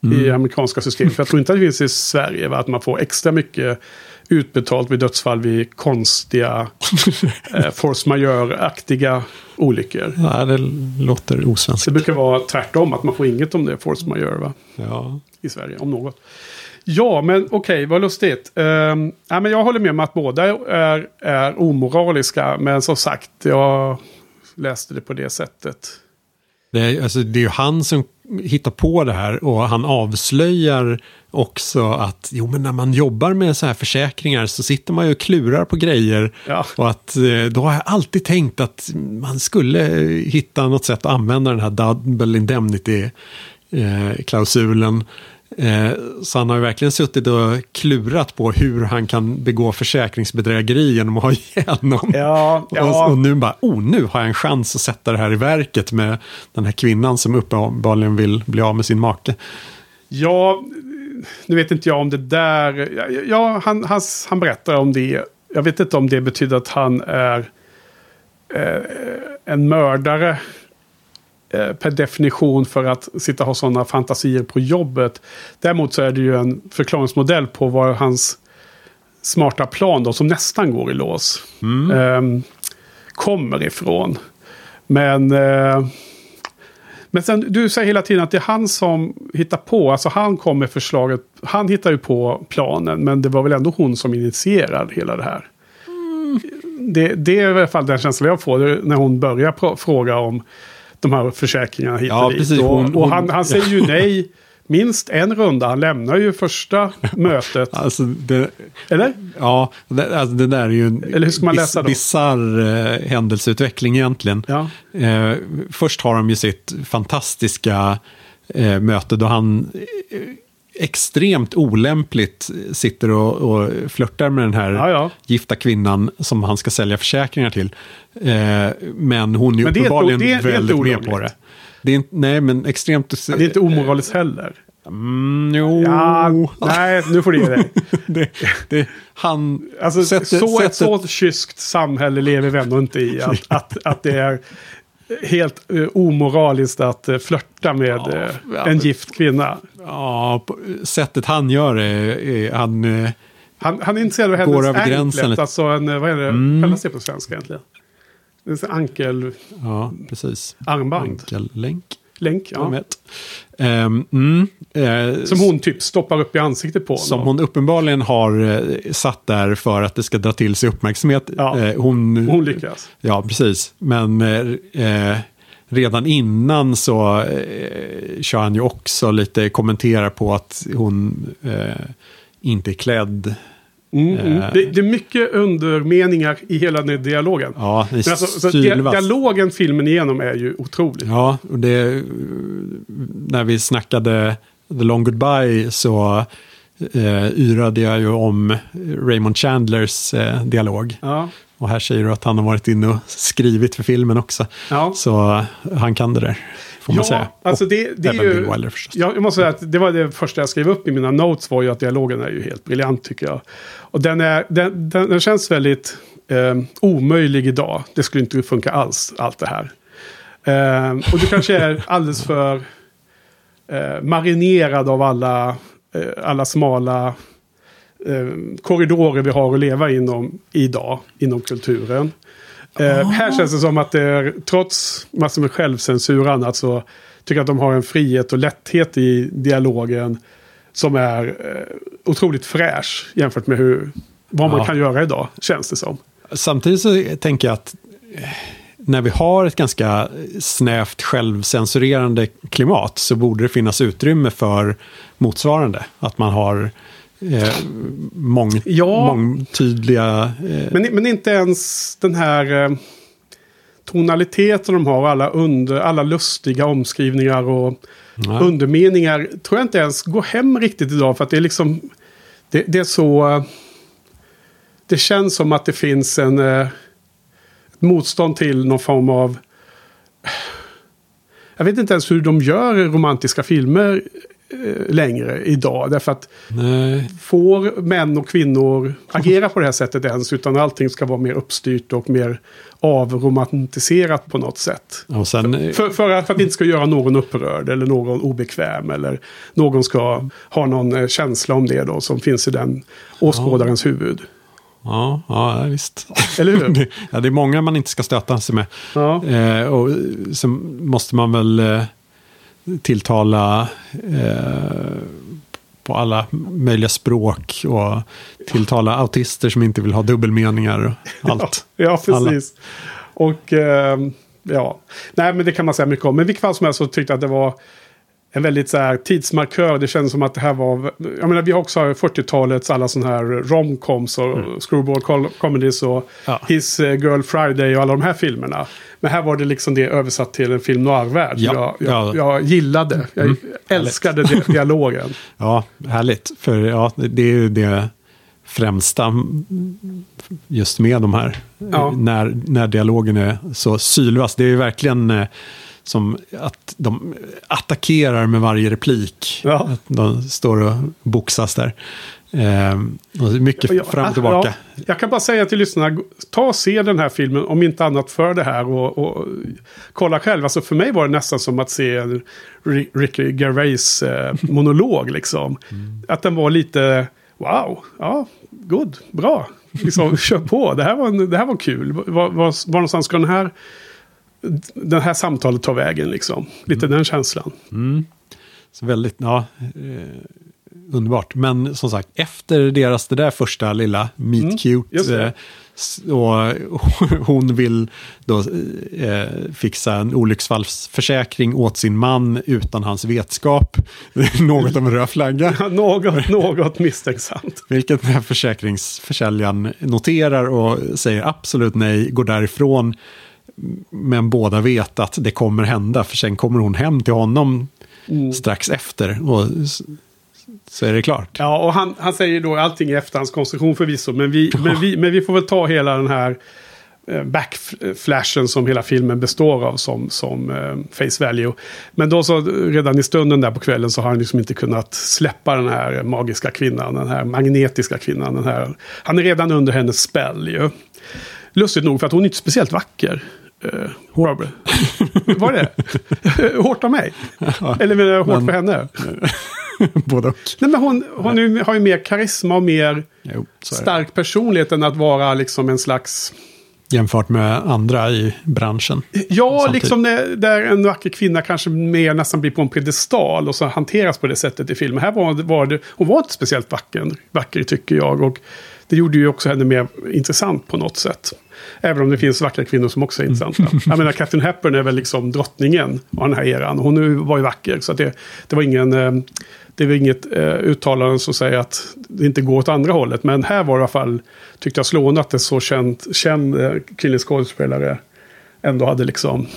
i amerikanska system. För jag tror inte att det finns i Sverige va? att man får extra mycket utbetalt vid dödsfall vid konstiga eh, force majeure-aktiga olyckor. Ja, det låter osvenskt. Det brukar vara tvärtom, att man får inget om det är force majeure va? Ja. i Sverige, om något. Ja, men okej, okay, vad lustigt. Um, ja, men jag håller med om att båda är, är omoraliska, men som sagt, jag läste det på det sättet. Det är, alltså, det är ju han som hittar på det här och han avslöjar också att jo, men när man jobbar med så här försäkringar så sitter man ju och klurar på grejer. Ja. Och att eh, då har jag alltid tänkt att man skulle hitta något sätt att använda den här double indemnity-klausulen. Eh, så han har ju verkligen suttit och klurat på hur han kan begå försäkringsbedrägeri genom att ha ihjäl någon. Ja, ja. Och, och, nu bara, oh nu har jag en chans att sätta det här i verket med den här kvinnan som uppenbarligen vill bli av med sin make. Ja, nu vet inte jag om det där, ja han, han, han berättar om det. Jag vet inte om det betyder att han är eh, en mördare per definition för att sitta och ha sådana fantasier på jobbet. Däremot så är det ju en förklaringsmodell på vad hans smarta plan då, som nästan går i lås, mm. eh, kommer ifrån. Men, eh, men sen, du säger hela tiden att det är han som hittar på, alltså han kom med förslaget, han hittar ju på planen, men det var väl ändå hon som initierade hela det här. Mm. Det, det är i alla fall den känslan jag får när hon börjar fråga om de här försäkringarna hit ja, och dit. Precis, hon, och han, han säger ju nej minst en runda. Han lämnar ju första mötet. Alltså det, Eller? Ja, det, alltså det där är ju en bis, bisarr eh, händelseutveckling egentligen. Ja. Eh, först har de ju sitt fantastiska eh, möte då han eh, extremt olämpligt sitter och, och flörtar med den här ja, ja. gifta kvinnan som han ska sälja försäkringar till. Eh, men hon är men uppenbarligen det är, det är väldigt med på det. det är, nej, men extremt... Ja, det är inte omoraliskt heller. Mm, jo. Ja, nej, nu får du ge dig. det, det, han alltså, sätter, så, sätter... Ett så kyskt samhälle lever vi ändå inte i. Att, att, att det är helt uh, omoraliskt att uh, flörta med ja, uh, en gift kvinna. Ja, sättet han gör det, han... Uh, han, han är intresserad av hennes anklet, alltså en, vad är det, mm. kallas det på svenska egentligen? En ankel... Ja, precis. Armband. Ankellänk. Länk, ja. Um, mm, eh, som hon typ stoppar upp i ansiktet på Som hon uppenbarligen har eh, satt där för att det ska dra till sig uppmärksamhet. Ja, eh, hon, hon lyckas. Ja, precis. Men eh, redan innan så eh, kör han ju också lite kommenterar på att hon eh, inte är klädd Mm, mm. Det, det, är mycket undermeningar i hela den dialogen. Ja, Men alltså, så dialogen filmen igenom är ju otrolig. Ja, och det, när vi snackade The Long Goodbye så eh, yrade jag ju om Raymond Chandlers eh, dialog. Ja. Och här säger du att han har varit inne och skrivit för filmen också. Ja. Så han kan det där. Får man säga. Alltså det, det är ju, Wilder, jag måste säga att det var det första jag skrev upp i mina notes var ju att dialogen är ju helt briljant tycker jag. Och den, är, den, den, den känns väldigt eh, omöjlig idag. Det skulle inte funka alls, allt det här. Eh, och du kanske är alldeles för eh, marinerad av alla, eh, alla smala eh, korridorer vi har att leva inom idag, inom kulturen. Eh, här känns det som att det är, trots massor med självcensur och annat, så tycker jag att de har en frihet och lätthet i dialogen som är eh, otroligt fräsch jämfört med hur, vad man kan göra idag, känns det som. Samtidigt så tänker jag att eh, när vi har ett ganska snävt självcensurerande klimat så borde det finnas utrymme för motsvarande. Att man har eh, mång, ja, mångtydliga... Eh, men, men inte ens den här eh, tonaliteten de har, alla, under, alla lustiga omskrivningar och Nej. undermeningar tror jag inte ens går hem riktigt idag. För att det är liksom... Det, det är så... Det känns som att det finns en... Eh, ett motstånd till någon form av... Jag vet inte ens hur de gör romantiska filmer längre idag. Därför att Nej. får män och kvinnor agera på det här sättet ens? Utan allting ska vara mer uppstyrt och mer avromantiserat på något sätt. Sen, För, för, att, för att det inte ska göra någon upprörd eller någon obekväm. Eller någon ska ha någon eh, känsla om det då som finns i den åskådarens huvud. ja, ja, visst. Eller hur? ja, det är många man inte ska stöta sig med. Ja. Eh, och sen måste man väl eh, tilltala eh, på alla möjliga språk och tilltala autister som inte vill ha dubbelmeningar och allt. Ja, precis. Och ehm, ja, nej men det kan man säga mycket om. Men i vilket fall som helst så tyckte jag att det var en väldigt så här tidsmarkör. Det kändes som att det här var, jag menar vi har också 40-talets alla sådana här romcoms och screwball col- comedies och Mm. Ja. His eh, Girl Friday och alla de här filmerna. Men här var det liksom det översatt till en film noir-värld. Ja, Jag, jag, ja. Mm. jag gillade, jag älskade di- dialogen. Ja, härligt. För ja, det är ju det främsta mm, just med de här. Ja. När, när dialogen är så sylvass. Det är ju verkligen eh, som att de attackerar med varje replik. Ja. Att de står och boxas där. Eh, mycket fram och tillbaka. ja, jag kan bara säga till lyssnarna, ta och se den här filmen, om inte annat för det här och, och kolla själv. Alltså för mig var det nästan som att se Ricky Gervais eh, monolog liksom. Att den var lite, wow, ja, good, bra. Liksom, kör på, det här var, en- det här var kul. Var, var, var någonstans ska den här, den här samtalet ta vägen liksom? Lite den känslan. Så väldigt, ja, eh, underbart. Men som sagt, efter deras det där första lilla meet Mm, cute det. eh, och hon vill då eh, fixa en olycksfallsförsäkring åt sin man utan hans vetskap. Något av en röd flagga. något, något misstänksamt. Vilket den här försäkringsförsäljaren noterar och säger absolut nej, går därifrån. Men båda vet att det kommer hända, för sen kommer hon hem till honom Mm. strax efter. Och så är det klart. Ja, och han, han säger då allting i efterhandskonstruktion förvisso. Men vi, men, vi, men vi får väl ta hela den här eh, backflashen som hela filmen består av som, som eh, face value. Men då så redan i stunden där på kvällen så har han liksom inte kunnat släppa den här magiska kvinnan, den här magnetiska kvinnan. Den här, han är redan under hennes spell ju. Lustigt nog för att hon är inte speciellt vacker. Uh, Robert. Var det? hårt av mig? Eller menar jag hårt Men- för henne? Både och. Nej, men hon, hon ju- har ju mer karisma och mer Jo, stark personlighet än att vara liksom en slags... Jämfört med andra i branschen. Ja, Samtidigt. liksom där, där en vacker kvinna kanske mer nästan blir på en pedestal och så hanteras på det sättet i filmen. Här var, var det, hon var inte speciellt vacker, vacker tycker jag. Och det gjorde ju också henne mer intressant på något sätt. Även om det finns vackra kvinnor som också är intressanta. Jag menar, Catherine Hepburn är väl liksom drottningen av den här eran. Hon var ju vacker, så det, det var ingen... eh, Det väl inget eh, uttalande som säger att det inte går åt andra hållet. Men här var det i alla fall, tyckte jag, slående att en så känd, känd eh, kvinnlig skådespelare ändå hade liksom...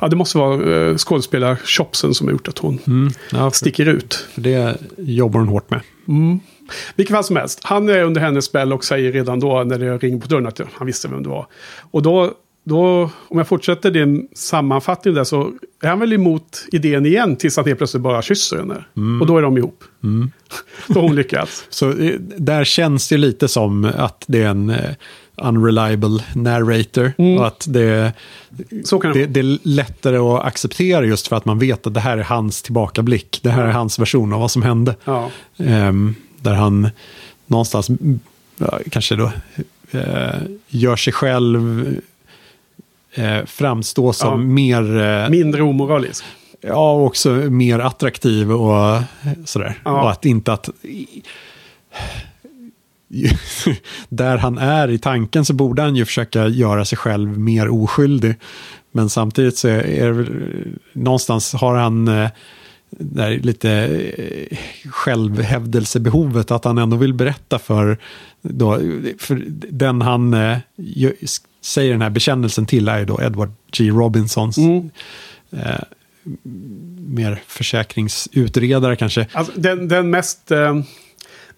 Ja, det måste vara skådespelarchopsen som har gjort att hon Mm. Ja, för, sticker ut. för det jobbar hon hårt med. Vilket fall som helst, han är under hennes spel och säger redan då när det ringer på dörren att han visste vem det var. Och då, då om jag fortsätter din sammanfattning där så är han väl emot idén igen tills han helt plötsligt bara kysser henne. Och då är de ihop. då har hon lyckats. Så eh, där känns det lite som att det är en eh, unreliable narrator. Och att det, det, det, är lättare att acceptera just för att man vet att det här är hans tillbakablick. Det här är hans version av vad som hände. Ja. Ehm, där han någonstans kanske då eh, gör sig själv eh, framstå som Ja. mer, eh, Mindre omoralisk. ja, också mer attraktiv och sådär. Ja. Och att inte att... Där han är i tanken så borde han ju försöka göra sig själv mer oskyldig. Men samtidigt så är det väl, någonstans har han där lite eh, självhävdelsebehovet att han ändå vill berätta för, då, för den han eh, säger den här bekännelsen till är ju då Edward G. Robinsons Mm. eh, mer försäkringsutredare kanske. Alltså, den, den mest... Eh,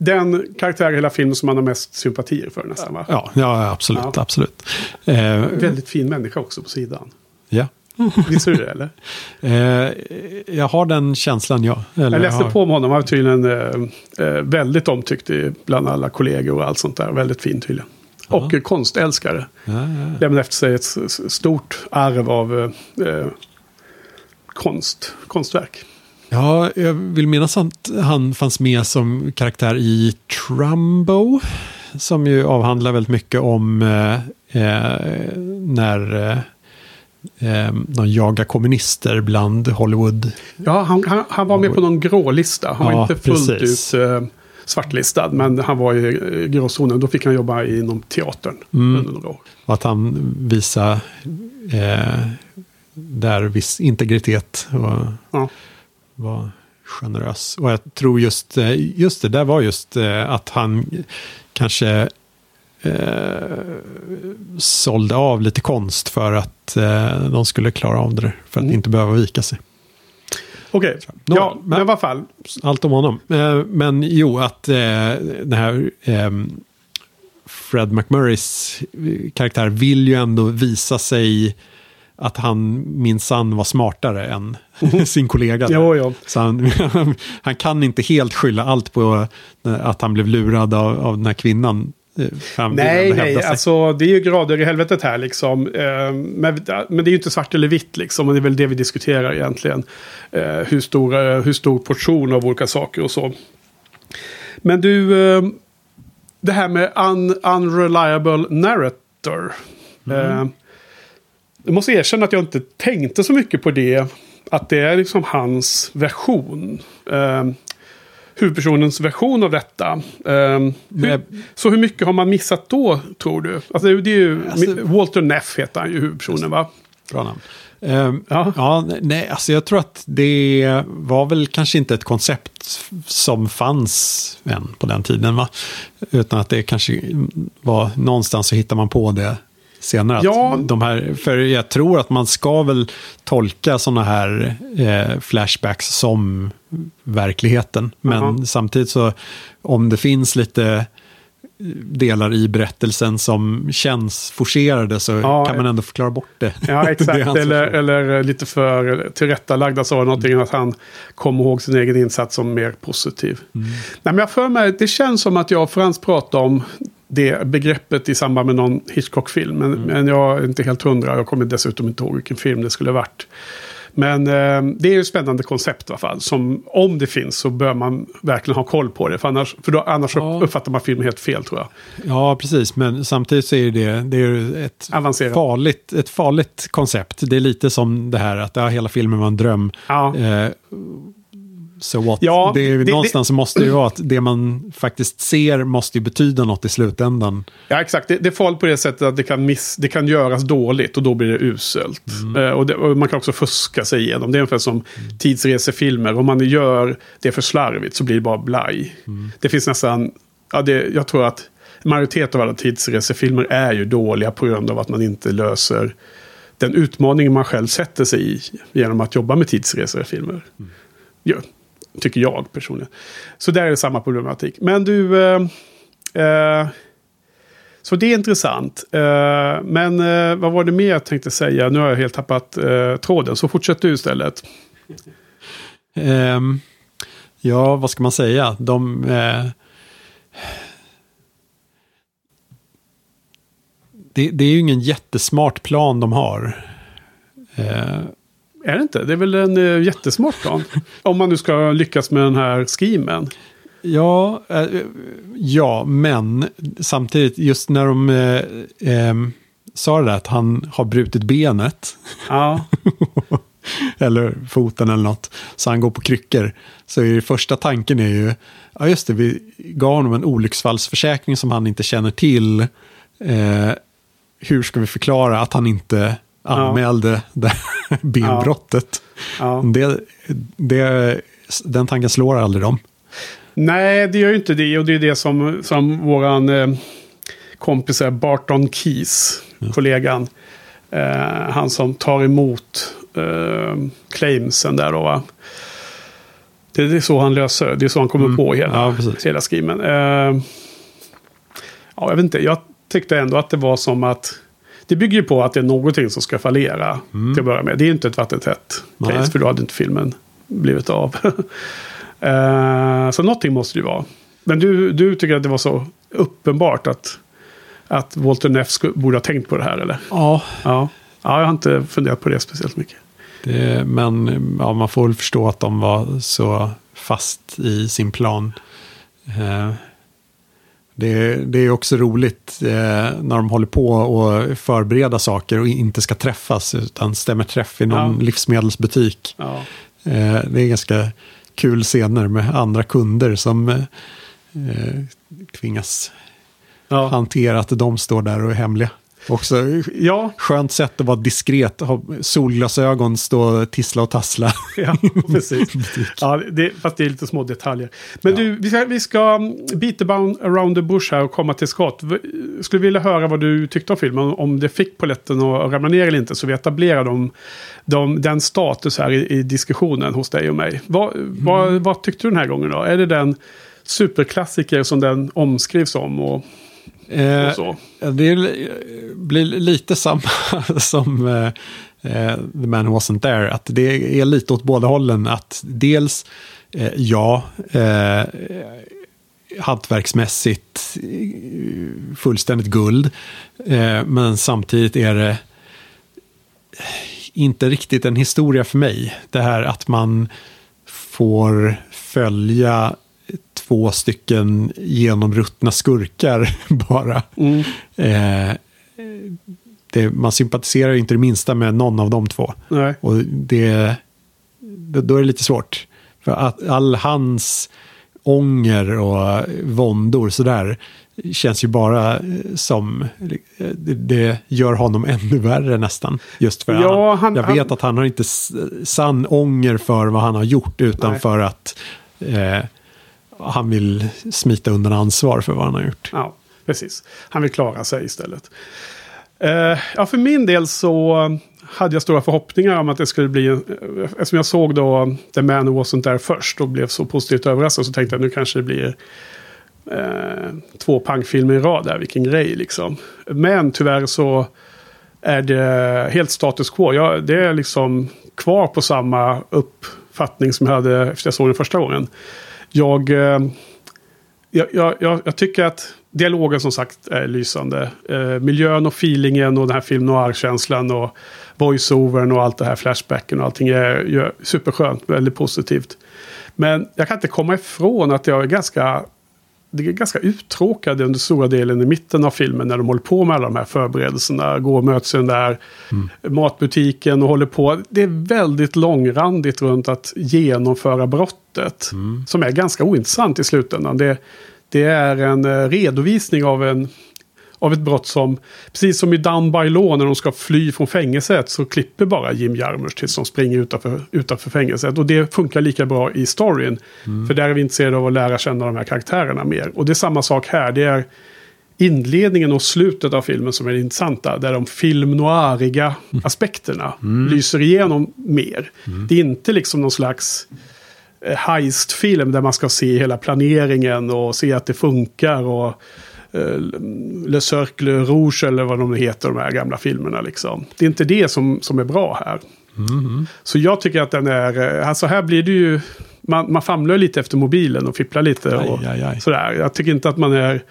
den karaktär i hela filmen som man har mest sympatier för nästan va? Ja, ja absolut, Ja. absolut. Eh, Väldigt fin människa också på sidan. ja. Visste du det eller? Eh, jag har den känslan, ja. Eller Jag läste har... på om honom. Han var tydligen eh, eh, väldigt omtyckt bland alla kollegor och allt sånt där. Väldigt fin tydligen. Och eh, konstälskare. Ja, ja. Lämnade efter sig ett stort arv av eh, konst, konstverk. Ja, jag vill minnas att han fanns med som karaktär i Trumbo. Som ju avhandlar väldigt mycket om när eh, de jagar kommunister bland Hollywood. Ja, han, han, han var med på någon grå lista. Han var Ja, inte fullt precis. ut eh, svartlistad. Men han var i gråzonen. Då fick han jobba inom teatern Mm. under några år. Och att han visar eh, där viss integritet och Ja. var generös. Och jag tror just, eh, just det där var just eh, att han kanske eh, sålde av lite konst för att eh, de skulle klara av det. För att Mm. inte behöva vika sig. Okej, Nå, ja, men, i alla fall. Allt om honom. Eh, men jo, att eh, den här ehm, Fred McMurrays eh, karaktär vill ju ändå visa sig att han minsann var smartare än sin kollega. där. Jo, jo. Så han, han kan inte helt skylla allt på eh, att han blev lurad av, av den här kvinnan. Nej, nej, sig. alltså det är ju grader i helvetet här liksom. Eh, men, men det är ju inte svart eller vitt liksom. Och det är väl det vi diskuterar egentligen. Eh, hur, stor, eh, hur stor portion av olika saker och så. Men du, det här med un, unreliable narrator. Eh, jag måste erkänna att jag inte tänkte så mycket på det. Att det är liksom hans version. Huvudpersonens version av detta. Eh, hur, så hur mycket har man missat då, tror du? Alltså, det är ju, Alltså- Walter Neff heter han ju, huvudpersonen va? Bra namn. Ehm, Ja. ja. nej, alltså jag tror att det var väl kanske inte ett koncept som fanns än på den tiden. Va? Utan att det kanske var någonstans så hittar man på det senare. Ja. Att de här, för jag tror att man ska väl tolka sådana här eh, flashbacks som verkligheten. Men Jaha. samtidigt så om det finns lite delar i berättelsen som känns forcerade så Ja, kan man ändå förklara bort det. Ja, Det exakt. hans eller, eller lite för tillrättalagda så det någonting att han kom ihåg sin egen insats som mer positiv. Mm. Nej, men jag för mig, det känns som att jag och Frans pratade om det begreppet i samband med någon Hitchcock-film. Men, Mm. men jag är inte helt hundra. Jag kommer dessutom inte ihåg vilken film det skulle varit. Men eh, det är ju ett spännande koncept i alla fall. Som om det finns så bör man verkligen ha koll på det. För annars, för då, annars Ja. uppfattar man filmen helt fel tror jag. Ja, precis. Men samtidigt så är det, det är ett, Avancerat. farligt, ett farligt koncept. Det är lite som det här att ja, hela filmen var en dröm. Ja. Eh, så what? Ja, det är, det- någonstans så måste det ju vara att det man faktiskt ser måste ju betyda något i slutändan. Ja, exakt. Det, det är farligt på det sättet att det kan, miss, det kan göras dåligt och då blir det uselt. Eh, och, det, och man kan också fuska sig igenom. Det är ungefär som tidsresefilmer. Om man gör det för slarvigt så blir det bara blaj. Det finns nästan... Ja, det, jag tror att majoritet av alla tidsresefilmer är ju dåliga på grund av att man inte löser den utmaning man själv sätter sig i genom att jobba med tidsresefilmer. Ja, tycker jag personligen. Så där är det samma problematik. Men du... Eh, eh, så det är intressant. Eh, men eh, vad var det mer jag tänkte säga? Nu har jag helt tappat eh, tråden. Så fortsätt du istället. Um, ja, vad ska man säga? De... Eh, det, det är ju ingen jättesmart plan de har. Eh, är det inte? Det är väl en eh, jättesmart plan. Om man nu ska lyckas med den här schemen. Ja, eh, ja, men samtidigt just när de eh, ehm, sa det där att han har brutit benet Ja, eller foten eller något, så han går på kryckor. Så är det första tanken är ju, ja just det, vi gav honom en olycksfallsförsäkring som han inte känner till. Eh, hur ska vi förklara att han inte anmälde det här benbrottet? ja. Det, det, den tanken slår aldrig dem. Nej, det gör ju inte det. Och det är det som, som våran eh, kompis Barton Keys, kollegan. Eh, han som tar emot eh, claimsen där då va. Det är så han löser det. är så han kommer på hela, Ja, hela skrimen. Eh, ja, jag vet inte. Jag tyckte ändå att det var som att det bygger ju på att det är någonting som ska fallera till att börja med. Det är inte ett vattentätt Nej. case, för då hade inte filmen blivit av. Eh, så någonting måste det ju vara. Men du, du tycker att det var så uppenbart att, att Walter Neff borde ha tänkt på det här, eller? Ja, Ja. ja, jag har inte funderat på det speciellt mycket. det, men ja, man får väl förstå att de var så fast i sin plan. Eh, det, det är också roligt eh, när de håller på och förbereda saker och inte ska träffas utan stämmer träff i någon Ja. livsmedelsbutik. Ja. Eh, det är ganska kul scener med andra kunder som eh, eh, tvingas Ja. hantera att de står där och är hemliga. Också ja, skönt sätt att vara diskret, ha solglasögon, stå och tissla och tassla. Ja, precis. ja, det, fast det är lite små detaljer. Men du, vi ska, vi ska beat about around the bush här och komma till skott. Skulle vilja höra vad du tyckte om filmen. Om det fick poletten att ramla ner eller inte. Så vi etablerar de, de, den status här i, i diskussionen hos dig och mig. Vad, vad, vad tyckte du den här gången då? Är det den superklassiker som den omskrivs om? Och, Eh, det blir lite samma som eh, eh, The Man Who Wasn't There. Att det är lite åt båda hållen. Att dels, eh, ja, eh, hantverksmässigt eh, fullständigt guld. Eh, men samtidigt är det inte riktigt en historia för mig. Det här att man får följa två stycken genomruttna skurkar bara. Mm. Eh, det, man sympatiserar inte det minsta med någon av de två. Nej. Och det, då är det lite svårt. För att all hans ånger och våndor sådär känns ju bara eh, som, det, gör honom ännu värre nästan. Just för Ja, han, han- jag vet han- att han har inte sann ånger för vad han har gjort utan Nej. för att eh, han vill smita undan ansvar för vad han har gjort. Ja, precis. Han vill klara sig istället. Eh, ja, för min del så hade jag stora förhoppningar om att det skulle bli... Eh, eftersom jag såg då The Man Who Wasn't There först och blev så positivt överraskad så tänkte jag nu kanske det blir eh, två pangfilmer i rad där, vilken grej liksom. Men tyvärr så är det helt status quo. Jag, det är liksom kvar på samma uppfattning som jag hade efter jag såg den första gången. Eh, jag, jag, jag, jag, tycker att dialogen som sagt är lysande. Eh, miljön och feelingen och den här film noir-känslan och voice-overn och allt det här, flashbacken och allting är ju superskönt, väldigt positivt. Men jag kan inte komma ifrån att jag är ganska det är ganska uttråkade under stora delen i mitten av filmen när de håller på med alla de här förberedelserna. Går och möts i den där matbutiken och håller på. Det är väldigt långrandigt runt att genomföra brottet. Som är ganska ointressant i slutändan. Det, det är en eh, redovisning av en av ett brott som, precis som i Down by Law när de ska fly från fängelset så klipper bara Jim Jarmusch tills de springer utanför, utanför fängelset. Och det funkar lika bra i storyn. För där är vi intresserade av att lära känna de här karaktärerna mer. Och det är samma sak här. Det är inledningen och slutet av filmen som är det intressanta. Där de film noiriga aspekterna lyser igenom mer. Det är inte liksom någon slags eh, heistfilm där man ska se hela planeringen och se att det funkar. och Le Cercle Rouge eller vad de heter, de här gamla filmerna. Liksom. Det är inte det som, som är bra här. Så jag tycker att den är, eh, alltså här blir det ju, man, man famlar lite efter mobilen och fipplar lite. och Aj, aj, aj. Sådär. Jag tycker inte att man är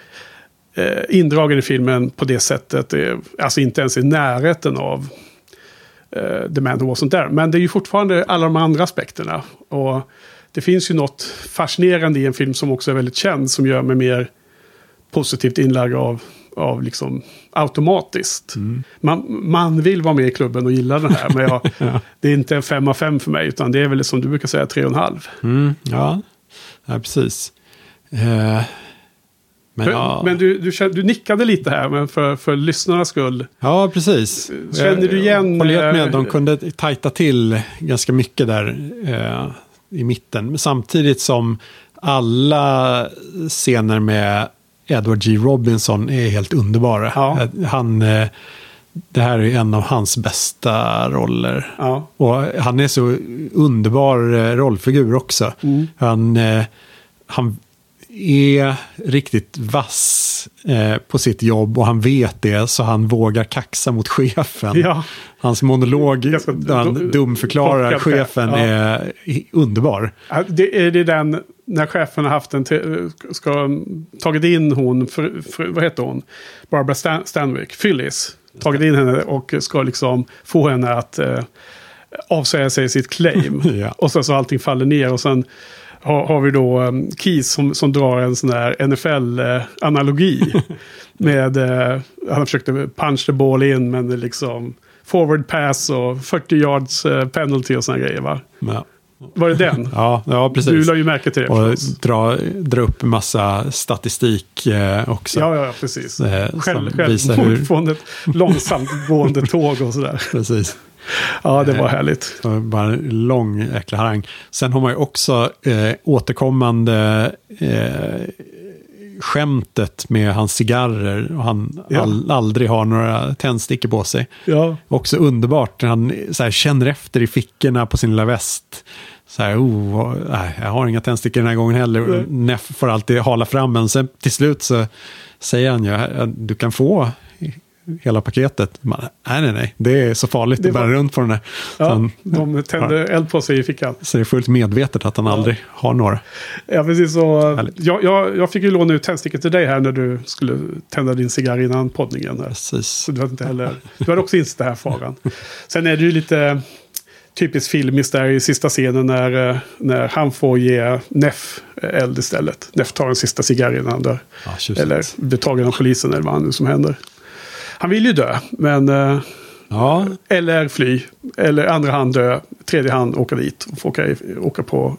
eh, indragen i filmen på det sättet. Eh, alltså inte ens i närheten av eh, The Man Who Wasn't There. Men det är ju fortfarande alla de andra aspekterna. Och det finns ju något fascinerande i en film som också är väldigt känd som gör mig mer positivt inlagd av, av liksom automatiskt. Man, man vill vara med i klubben och gilla den här. Men jag, det är inte en fem av fem för mig. Utan det är väl som du brukar säga tre och en halv. Mm, ja. ja, precis. Eh, men ja, Men du, du, du nickade lite här, men för, för lyssnarnas skull. ja, precis. Känner du igen, Jag håller helt med, eh, de kunde tajta till ganska mycket där eh, i mitten. Men samtidigt som alla scener med Edward G. Robinson är helt underbara. Ja. Han, eh, det här är en av hans bästa roller. Ja, Och han är så underbar eh, rollfigur också. Mm. Han, eh, han är riktigt vass eh, på sitt jobb och han vet det så han vågar kaxa mot chefen. Ja. Hans monolog där han dumförklarar chefen ja. är underbar. Det är det den, när chefen har haft en, ska, tagit in hon, för, för, vad heter hon? Barbara Stan, Stanwyck, Phyllis. Tagit in henne och ska liksom få henne att eh, avsäga sig sitt claim. Ja. Och sen så allting faller ner och sen har, har vi då um, Keys som, som drar en sån här NFL-analogi. med, eh, han försökte punch the ball in men det liksom forward pass och 40 yards eh, penalty och såna grejer va? Ja, Var det den? ja, ja Du precis. la ju märke till det Och dra, dra upp massa statistik eh, också. Ja, ja, precis. Eh, Själv, visar självmord hur- från ett långsamt gående tåg och sådär. Precis. Ja, det var härligt. Så Bara en lång jäkla harang. Sen har man ju också eh, återkommande eh, skämtet med hans cigarrer. Och han Ja. all, aldrig har några tändstickor på sig. Ja, Också underbart när han så här, känner efter i fickorna på sin lilla väst. Så här, oh, nej, jag har inga tändstickor den här gången heller. Neff får alltid hala fram en. Sen till slut så säger han ju, du kan få hela paketet. Man, nej, nej, nej, det är så farligt Det att bära var- runt på den där. Ja han, de tände eld på sig i fickan. så det är fullt medvetet att han aldrig har några. Ja, precis. Så, jag, jag, jag fick ju låna ut tändstickor till dig här när du skulle tända din cigarr innan poddningen. Precis. Så du hade inte heller... Du hade också insett den här faran. Sen är det ju lite typiskt filmiskt där i sista scenen när, eh, när han får ge Neff eld istället. Neff tar en sista cigarr innan han dör. Ja, tjusigt. Eller blir tagen av polisen eller vad nu som händer. Han vill ju dö, men... eh, Ja, Eller fly. Eller andra hand dö. Tredje hand åka dit. Och få åka, åka på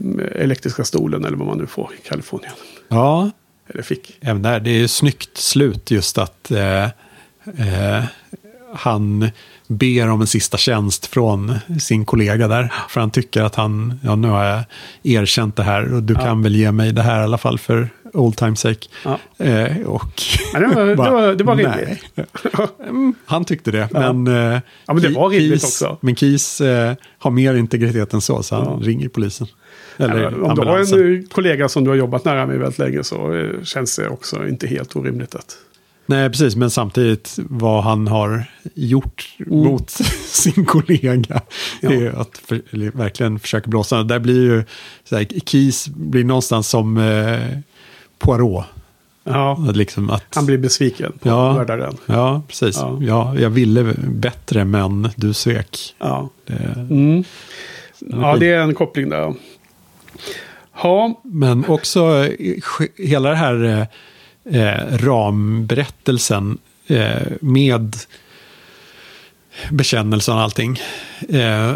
mm, elektriska stolen eller vad man nu får i Kalifornien. ja, Eller fick. även där. Det är ju snyggt slut just att eh, eh, han ber om en sista tjänst från sin kollega där. För han tycker att han, ja nu har jag erkänt det här och du kan väl ge mig det här i alla fall för old times sake. Ja. Eh, och Ja, det var- det bara, var- det var rimligt. Mm, han tyckte det, Ja. men, eh, Ja, men det var rimligt Keys- också. Men Keys eh, har mer integritet än så, så han ringer polisen. Eller om du har ambulansen. en kollega som du har jobbat nära med väldigt länge så eh, känns det också inte helt orimligt att... Nej, precis. Men samtidigt vad han har gjort mot sin kollega Mm. Ja. är att för, verkligen försöka blåsa. Där blir ju så här, Keys blir någonstans som eh, Poirot. Ja, Liksom att, han blir besviken på Ja. mördaren. Ja, precis. Ja. Ja. jag ville bättre men du svek. Ja. Det, Mm. ja, det är en koppling där. Ja, Men också eh, hela det här eh, eh, ramberättelsen eh, med bekännelsen och allting. Eh,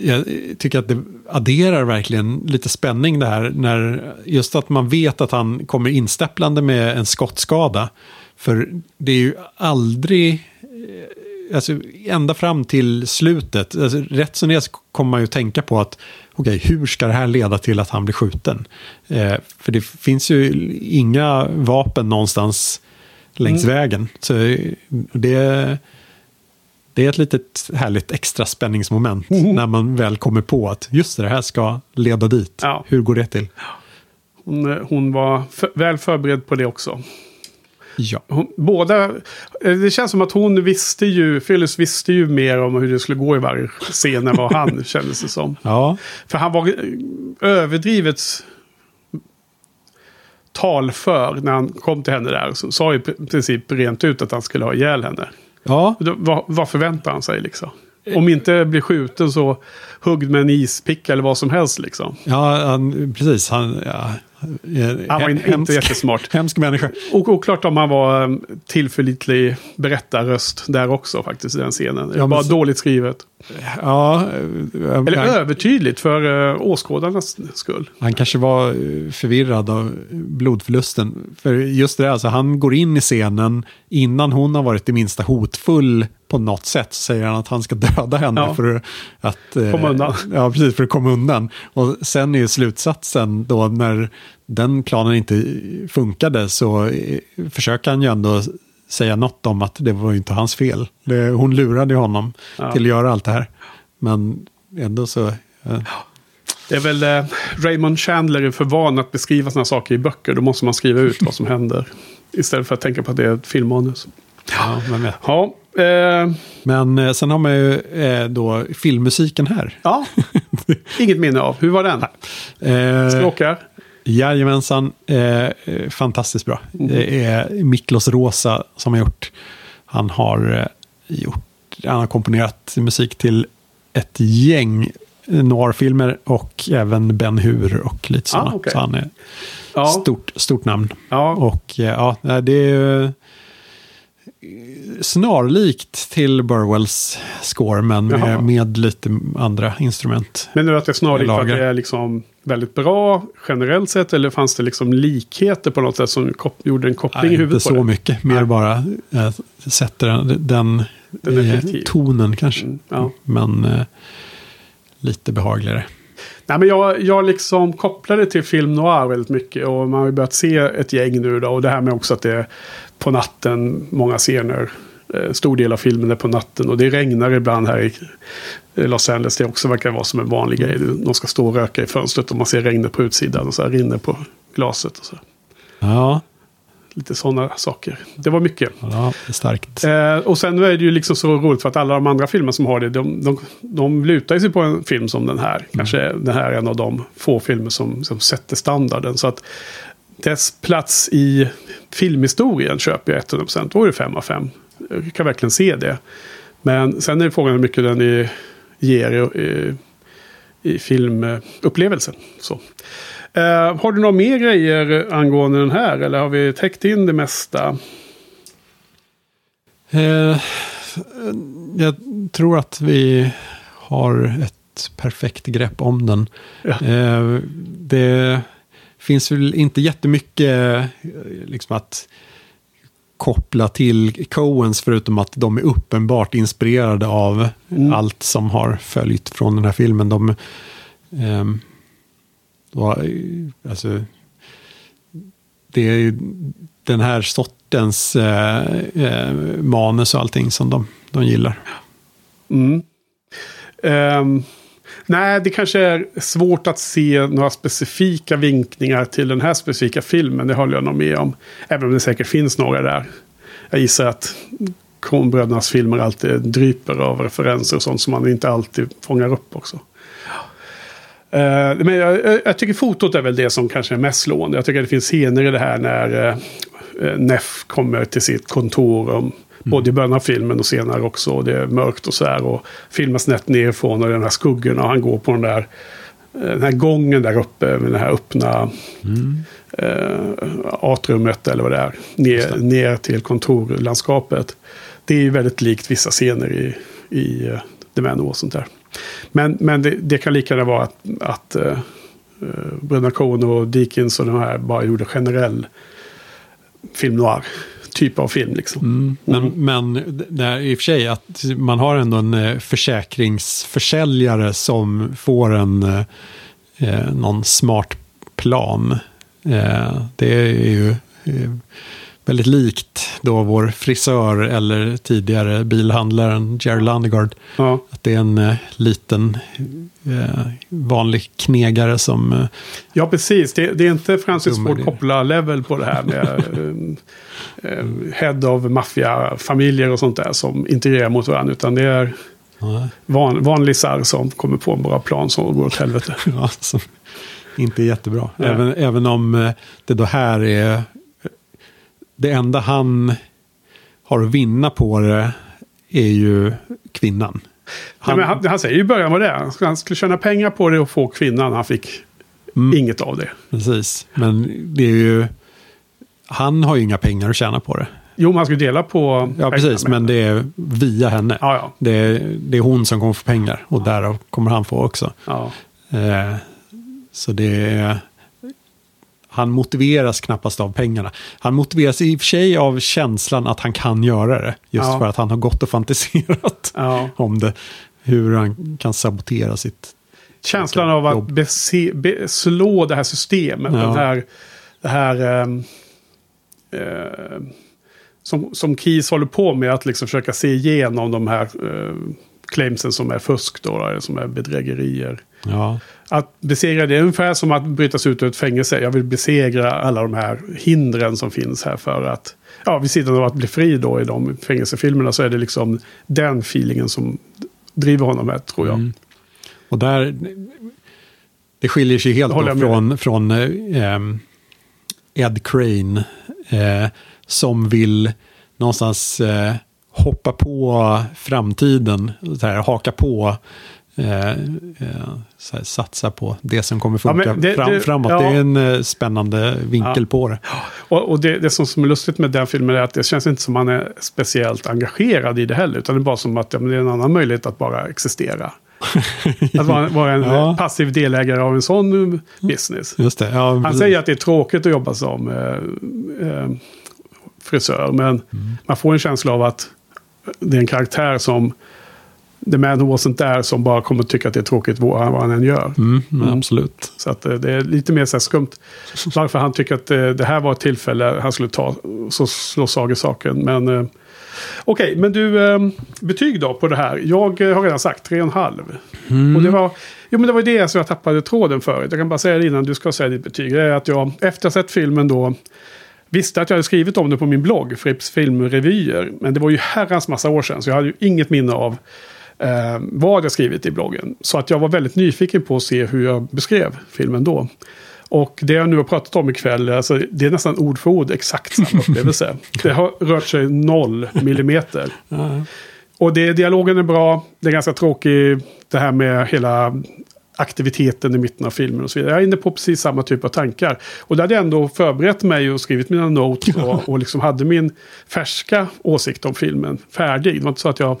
jag tycker att det adderar verkligen lite spänning det här. När, just att man vet att han kommer instäpplande med en skottskada. För det är ju aldrig eh, alltså, ända fram till slutet, alltså, rätt som det är så kommer man ju tänka på att okej, hur ska det här leda till att han blir skjuten? Eh, för det finns ju inga vapen någonstans längs vägen. Så eh, det, det är ett litet härligt extra spänningsmoment när man väl kommer på att just det, det här ska leda dit. Ja. Hur går det till? hon, eh, hon var för, väl förberedd på det också. Ja. Hon, båda, eh, det känns som att hon visste ju, Phyllis visste ju mer om hur det skulle gå i varje scen än vad han kändes det som. Ja, För han var eh, överdrivet talför när han kom till henne där. Så sa i princip rent ut att han skulle ha ihjäl henne. Ja, vad, vad förväntar han sig liksom? Om inte blir skjuten så hugg med en ispicka eller vad som helst liksom. ja han, precis. Han, ja, Han var in, inte jättesmart. Hemsk människa. Och oklart om han var um, tillförlitlig berättarröst där också faktiskt i den scenen. Det Ja, bara så- dåligt skrivet. Ja, Eller han, övertydligt för uh, åskådarnas skull. han kanske var eh, förvirrad av blodförlusten. För just det där, alltså, han går in i scenen innan hon har varit det minsta hotfull på något sätt. Så säger han att han ska döda henne Ja. för att... eh, Komma undan. Ja, precis, för att komma undan. Och sen är ju slutsatsen då när den planen inte funkade så eh, försöker han ju ändå säga något om att det var ju inte hans fel. Det, hon lurade honom Ja. till att göra allt det här. Men ändå så... eh, Det är väl eh, Raymond Chandler är för van att beskriva sådana saker i böcker. Då måste man skriva ut vad som händer. Istället för att tänka på att det är ett filmmanus. Ja, vem vet. Ja, eh, Men eh, sen har man ju eh, då filmmusiken här. ja. inget minne av. Hur var den? Eh, Språkar? Jajamensan, eh, fantastiskt bra. Det är Miklos Rosa som har gjort. Han har eh, gjort, han har komponerat musik till ett gäng noirfilmer och även Ben Hur och lite sådana. Ah, okej. Så han är Ja. stort, stort namn. Ja. Och eh, ja, det är eh, snarlikt till Burwells score, men med, med lite andra instrument. Men nu att det är snarlikt för att det är liksom väldigt bra generellt sett? Eller fanns det liksom likheter på något sätt som gjorde en koppling i Nej, huvudet inte så det? mycket, mer Nej. bara eh, sätter den, den, Den eh, tonen kanske. Mm, ja. Men eh, lite behagligare. Nej, men jag, jag liksom kopplade till film noir väldigt mycket. Och man har ju börjat se ett gäng nu då. Och det här med också att det är på natten, många scener. Eh, Stor del av filmen är på natten. Och det regnar ibland här i Los Angeles. Det också verkar vara som en vanlig grej. De ska stå och röka i fönstret och man ser regnet på utsidan. Och så här rinner på glaset. Och så. Ja, Lite sådana saker. Det var mycket. ja det är starkt. Eh, och sen är det ju liksom så roligt för att alla de andra filmer som har det, de, de, de lutar sig på en film som den här. Kanske den här är en av de få filmer som, som sätter standarden. Så att dess plats i filmhistorien köper jag 100%. Då är det 5 av 5. Jag kan verkligen se det. Men sen är frågan hur mycket den ger i, i filmupplevelsen. Så. Eh, har du några mer grejer angående den här? Eller har vi täckt in det mesta? Eh, jag tror att vi har ett perfekt grepp om den. Ja. Eh, det finns väl inte jättemycket eh, liksom att koppla till Coens förutom att de är uppenbart inspirerade av Mm. allt som har följt från den här filmen. De, då, alltså, det är den här sortens eh, eh, manus och allting som de, de gillar. Mm. Ehm, nej, det kanske är svårt att se några specifika vinkningar till den här specifika filmen. Det håller jag nog med om. Även om det säkert finns några där. Jag gissar att Kronbrödernas filmer alltid dryper av referenser och sånt som man inte alltid fångar upp också. Eh, men jag, jag- tycker fotot är väl det som kanske är mest slående. Jag tycker det finns scener i det här när eh, eh, Neff kommer till sitt kontor um, Både i början av filmen och senare också. Och det är mörkt och så här. Och filmas snett nerifrån och den här skuggorna. Och han går på den där eh, den här gången där uppe med den här öppna eh, atriumet eller vad det är. Ner, ner till kontorlandskapet. Det är ju väldigt likt vissa scener i, i uh, The Man och sånt där. Men, men det, det kan lika gärna vara att, att uh, uh, Bröderna Coen och Dickens och de här bara gjorde generell film noir typ av film liksom. Men, men det i och för sig att man har ändå en eh, försäkringsförsäljare som får en eh, eh, någon smart plan. Eh, det är ju eh, väldigt likt då vår frisör eller tidigare bilhandlaren Jerry Landegard. Ja. Att det är en eh, liten eh, vanlig knegare som... Eh, Ja, precis. Det, det är inte Francis Ford. Coppola-level på det här med eh, eh, head of maffiafamiljer och sånt där som integrerar mot varandra. Utan det är van, vanlig sarr som kommer på en bra plan som går åt helvete. Ja, inte jättebra. Även, även om eh, det då här är... Det enda han har att vinna på det är ju kvinnan. Han, men han, han säger ju i början vad det är. Han skulle tjäna pengar på det och få kvinnan. Han fick Mm. inget av det. Precis, men det är ju... Han har ju inga pengar att tjäna på det. Jo, man skulle dela på Ja, precis, men det är via henne. Ja, ja. Det, är, det är hon som kommer få pengar och därav kommer han få också. ja. Eh, så det är... Han motiveras knappast av pengarna. Han motiveras i och för sig av känslan att han kan göra det. Just Ja. för att han har gått och fantiserat ja. om det. Hur han kan sabotera sitt... Känslan av att bese, be, slå det här systemet. Ja. Den här, det här ehm, eh, som, som Keys håller på med. Att liksom försöka se igenom de här uh, claimsen som är fusk då. Eller som är bedrägerier. Ja. Att besegra det är ungefär som att bryta sig ut ur ett fängelse. Jag vill besegra alla de här hindren som finns här för att... Ja, vid sidan av att bli fri då i de fängelsefilmerna så är det liksom den feelingen som driver honom här, tror jag. Mm. Och där, det skiljer sig helt då från, från eh, Ed Crane, eh, som vill någonstans eh, hoppa på framtiden, så här, haka på, eh, eh, här, satsa på det som kommer Ja, funka men det- fram, det- framåt. ja. Det är en eh, spännande vinkel Ja. på det. Och, och det, det som, som är lustigt med den filmen är att det känns inte som man är speciellt engagerad i det heller. Utan det är bara som att ja, det är en annan möjlighet att bara existera. Att vara, vara en Ja. passiv delägare av en sån business. Det. Ja, Han precis. säger att det är tråkigt att jobba som eh, eh, frisör. Men Mm. man får en känsla av att det är en karaktär som The man who wasn't there som bara kommer tycka att det är tråkigt vad han, vad han än gör. Mm, men Absolut. Så att eh, det är lite mer så här skumt. Varför han tycker att eh, det här var ett tillfälle han skulle ta, så slå sag i saken. Men eh, okej, men du, eh, betyg då på det här. Jag har redan sagt 3,5. Och det var, jo men det var det som jag tappade tråden förut. Jag kan bara säga det innan du ska säga ditt betyg. Det är att jag efter att ha sett filmen då visste att jag hade skrivit om det på min blogg, Fripps filmrevyer. Men det var ju herrans massa år sedan, så jag hade ju inget minne av eh, vad jag skrivit i bloggen. Så att jag var väldigt nyfiken på att se hur jag beskrev filmen då. Och det jag nu har pratat om ikväll, alltså, det är nästan ord för ord exakt samma upplevelse. det har rört sig noll millimeter. Och det, dialogen är bra, det är ganska tråkigt det här med hela aktiviteten i mitten av filmen och så vidare. Jag är inne på precis samma typ av tankar. Och där hade jag ändå förberett mig och skrivit mina notes och, och liksom hade min färska åsikt om filmen färdig. Det var inte så att jag...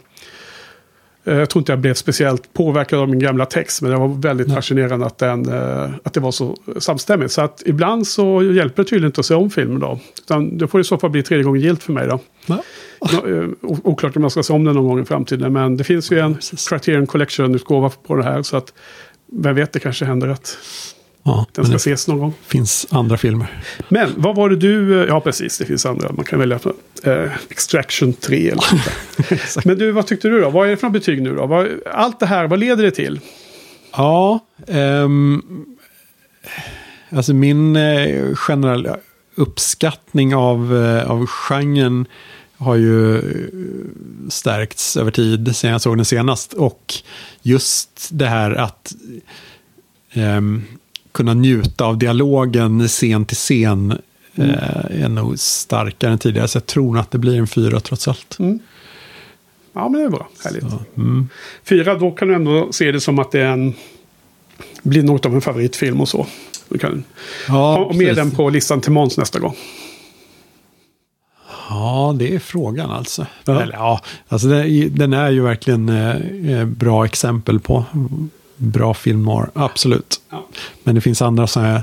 eh, Jag tror inte jag blev speciellt påverkad av min gamla text, men det var väldigt fascinerande att, den, eh, att det var så samstämmigt. Så att ibland så hjälper det tydligen inte att se om filmen då. Utan det får i så fall bli tredje gången gilt för mig då. Nå- eh, o- Oklart om jag ska se om den någon gång i framtiden. Men det finns ju en precis. Criterion Collection-utgåva på det här. Så att vem vet, det kanske händer att Ja, den ska ses någon gång. finns andra filmer. Men vad var det du... eh, Ja, precis. Det finns andra. Man kan välja eh, Extraction 3 eller sånt. Men du, vad tyckte du då? Vad är det för betyg nu då? Vad, allt det här, vad leder det till? Ja, ehm, alltså min eh, generella uppskattning av, eh, av genren har ju eh, stärkts över tid sen jag såg den senast. Och just det här att ehm, kunna njuta av dialogen scen till scen eh, är nog starkare än tidigare. Så jag tror att det blir en fyra trots allt. Mm. Ja, men det är bra. Härligt. Så, mm. Fyra, då kan du ändå se det som att det är en, blir något av en favoritfilm och så. Du kan Ja, ha med precis. den på listan till Måns nästa gång. Ja, det är frågan alltså. Ja. Eller, ja, alltså det, den är ju verkligen eh, eh, bra exempel på bra filmer, absolut. Ja. Men det finns andra som jag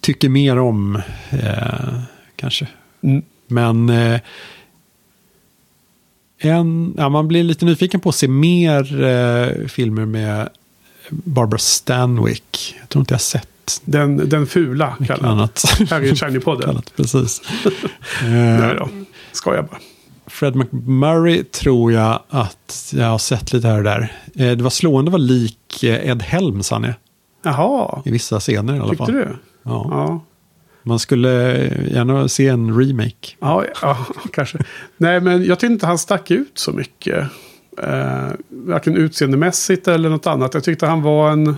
tycker mer om, eh, kanske. Mm. Men eh, en, ja, man blir lite nyfiken på att se mer eh, filmer med Barbara Stanwyck. Jag tror inte jag har sett Den, den fula kallar annat. Här är Shiny-podden. Kallat, precis. Nej eh, då, skojar bara. Fred McMurray tror jag att jag har sett lite här och där. Eh, Det var slående vad lik eh, Ed Helms han är. Jaha, I vissa scener i alla tyckte fall. du? Ja. Ja. Man skulle eh, gärna se en remake. Ja, ja, kanske. Nej, men jag tyckte inte han stack ut så mycket. Eh, varken utseendemässigt eller något annat. Jag tyckte han var en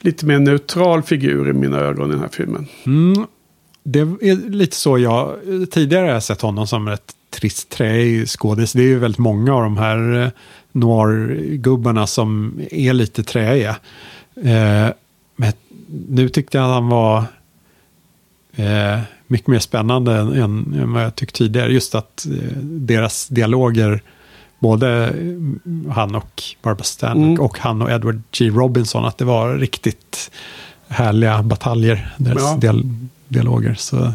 lite mer neutral figur i mina ögon i den här filmen. Mm. Det är lite så jag tidigare har sett honom som ett trist träig skådis. Det är ju väldigt många av de här eh, noir-gubbarna som är lite träiga. Eh, men nu tyckte jag att han var eh, mycket mer spännande än, än, vad jag tyckt tidigare. Just att eh, deras dialoger, både eh, han och Barbara Stanwyck Mm. och han och Edward G. Robinson, att det var riktigt härliga bataljer, deras Ja. dial dialoger. Så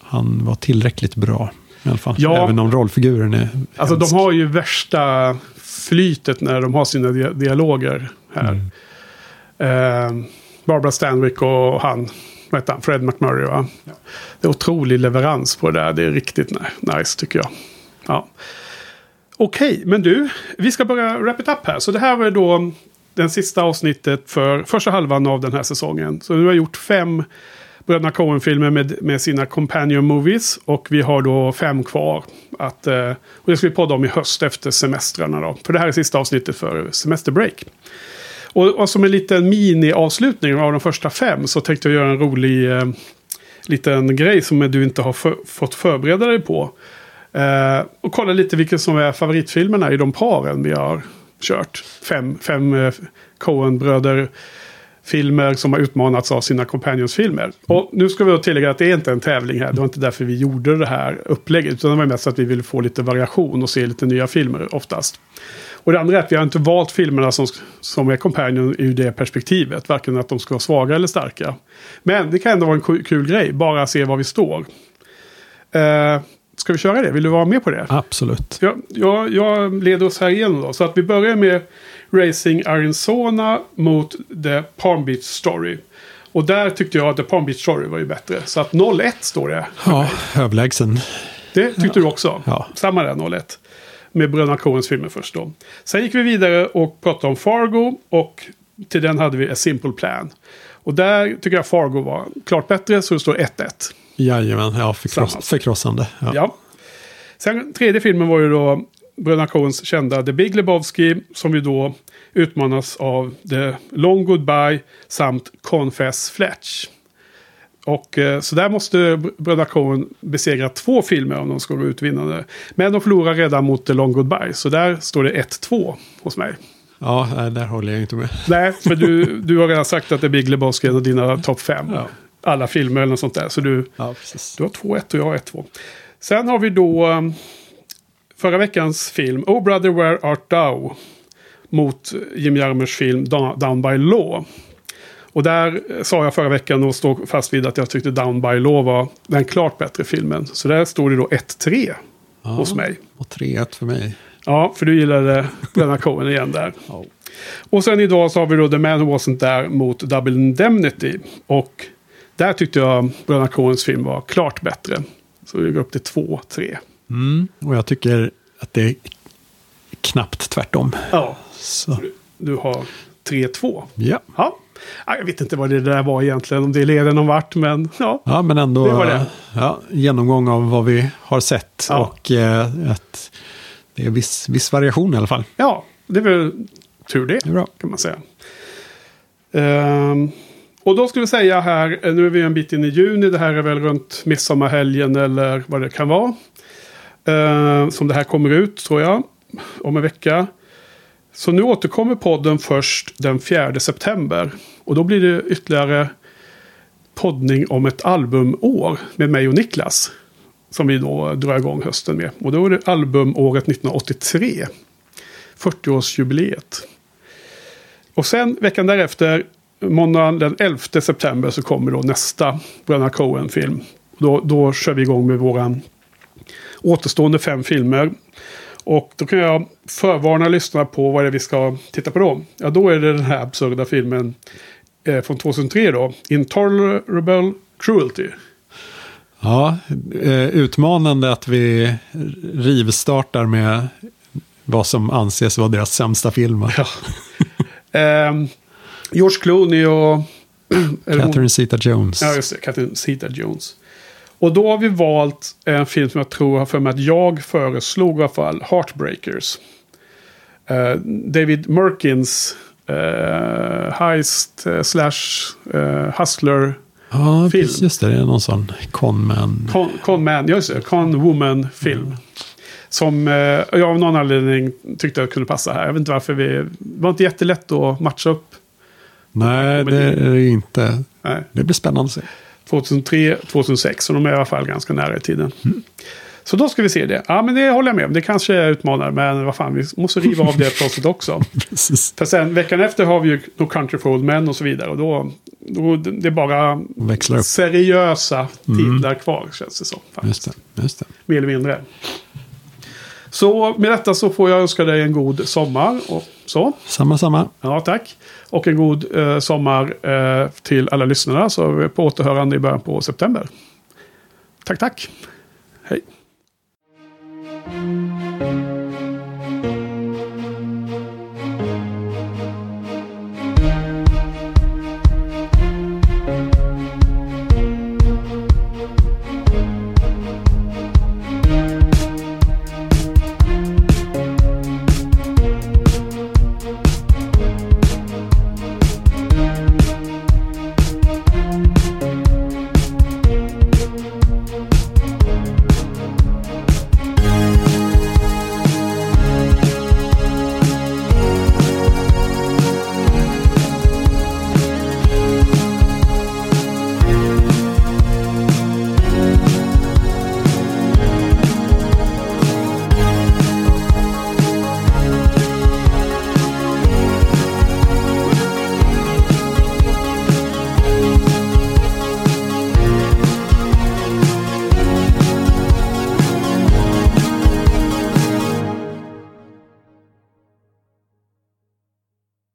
han var tillräckligt bra i alla fall. Ja. Även om rollfiguren är Alltså hemsk. de har ju värsta flytet när de har sina dia- dialoger här. Mm. Eh, Barbara Stanwyck och han, vad heter han, Fred McMurray va? Det är otrolig leverans på det där. Det är riktigt ni- nice tycker jag. Ja. Okej, men du, vi ska börja wrap it up här. Så det här var då den sista avsnittet för första halvan av den här säsongen. Så nu har jag gjort fem Bröderna Coen-filmer med, med sina companion movies. Och vi har då fem kvar. Att, eh, och det ska vi podda om i höst efter semestrarna då. För det här är sista avsnittet för semesterbreak. Och, och som en liten mini-avslutning av de första fem så tänkte jag göra en rolig eh, liten grej som du inte har för, fått förbereda dig på. Eh, och kolla lite vilka som är favoritfilmerna i de paren vi har kört. Fem, fem eh, Coen-bröder filmer som har utmanats av sina companionsfilmer. Och nu ska vi tillägga att det är inte en tävling här. Det var inte därför vi gjorde det här upplägget. Utan det var mest att vi ville få lite variation och se lite nya filmer oftast. Och det andra är att vi har inte valt filmerna som, som är companion ur det perspektivet. Varken att de ska vara svaga eller starka. Men det kan ändå vara en kul grej. Bara se var vi står. Uh, ska vi köra det? Vill du vara med på det? Absolut. Ja, jag, jag leder oss här igenom då. Så att vi börjar med Racing Arizona mot The Palm Beach Story. Och där tyckte jag att The Palm Beach Story var ju bättre. Så att 0-1 står det. Ja, överlägsen. Det tyckte ja. du också? Ja. Samma där, 0-1. Med Bröderna Coens filmer först då. Sen gick vi vidare och pratade om Fargo. Och till den hade vi A Simple Plan. Och där tycker jag Fargo var klart bättre, så det står 1-1. Jajamän, ja, förkross förkrossande. Ja. ja. Sen tredje filmen var ju då Bröderna Coens kända The Big Lebowski. Som ju då utmanas av The Long Goodbye samt Confess Fletch. Och eh, så där måste Bröderna Coen besegra två filmer om de ska gå ut vinnande. Men de förlorar redan mot The Long Goodbye. Så där står det 1-2 hos mig. Ja, där håller jag inte med. Nej, för du, du har redan sagt att The Big Lebowski är en av dina topp fem. Ja. Alla filmer eller något sånt där. Så du, ja, du har 2-1 och jag har 1-2. Sen har vi då um, förra veckans film Oh Brother Where Art Thou. Mot Jim Jarmers film Down by Law. Och där sa jag förra veckan och står fast vid att jag tyckte Down by Law var den klart bättre filmen. Så där står det då 1-3 ja, hos mig. Och 3-1 för mig. Ja, för du gillade Bröderna Coen igen där. Ja. Och sen idag så har vi då The Man Who Wasn't There mot Double Indemnity. Och där tyckte jag Bröderna Coens film var klart bättre. Så vi går upp till 2-3. Mm, och jag tycker att det är knappt tvärtom. Ja, så. Du, du har 3-2. Ja. ja. Jag vet inte vad det där var egentligen, om det leder någon vart, men ja. Ja, men ändå det var det. Ja, genomgång av vad vi har sett Ja. och eh, att det är viss, viss variation i alla fall. Ja, det är väl tur det, Det kan man säga. Ehm, och då ska vi säga här, eh, nu är vi en bit in i juni, det här är väl runt midsommarhelgen eller vad det kan vara. Eh, som det här kommer ut, tror jag, om en vecka. Så nu återkommer podden först den 4 september. Och då blir det ytterligare poddning om ett albumår med mig och Niklas. Som vi då drar igång hösten med. Och då är det albumåret 1983. 40-årsjubileet. Och sen veckan därefter, måndagen den 11 september, så kommer då nästa Bröderna Coen-film. Då, då kör vi igång med våran återstående fem filmer. Och då kan jag förvarna lyssnarna på vad det är vi ska titta på då. Ja, då är det den här absurda filmen eh, från 2003 då. Intolerable Cruelty. Ja, eh, utmanande att vi rivstartar med vad som anses vara deras sämsta film. Ja. Ehm, George Clooney och... Catherine Zeta-Jones. Ja, just det. Catherine Zeta-Jones. Och då har vi valt en film som jag tror har för mig att jag föreslog i alla fall. Heartbreakers. Eh, David Merkins eh, heist eh, slash hustler Ja, film. precis, just det. Är någon sån conman. Con, con man, just det, con woman film. Som jag av någon anledning tyckte jag kunde passa här. Jag vet inte varför vi... Det var inte jättelätt att matcha upp. Nej, det- är det inte. Nej. Det blir spännande att se. 2003, 2006. Så de är i alla fall ganska nära i tiden. Så då ska vi se det. Ja, men det håller jag med om. Det kanske är utmanare. Men vad fan, vi måste riva av det plåstret också. Precis. För sen veckan efter har vi ju No Country for Old Men och så vidare. Och då, då det är bara seriösa titlar kvar känns det som. faktiskt. Just det. Just det. Mer eller mindre. Så med detta så får jag önska dig en god sommar. Och så. Samma, samma. Ja, tack. Och en god eh, sommar eh, till alla lyssnare. Så är vi på återhörande i början på september. Tack, tack. Hej.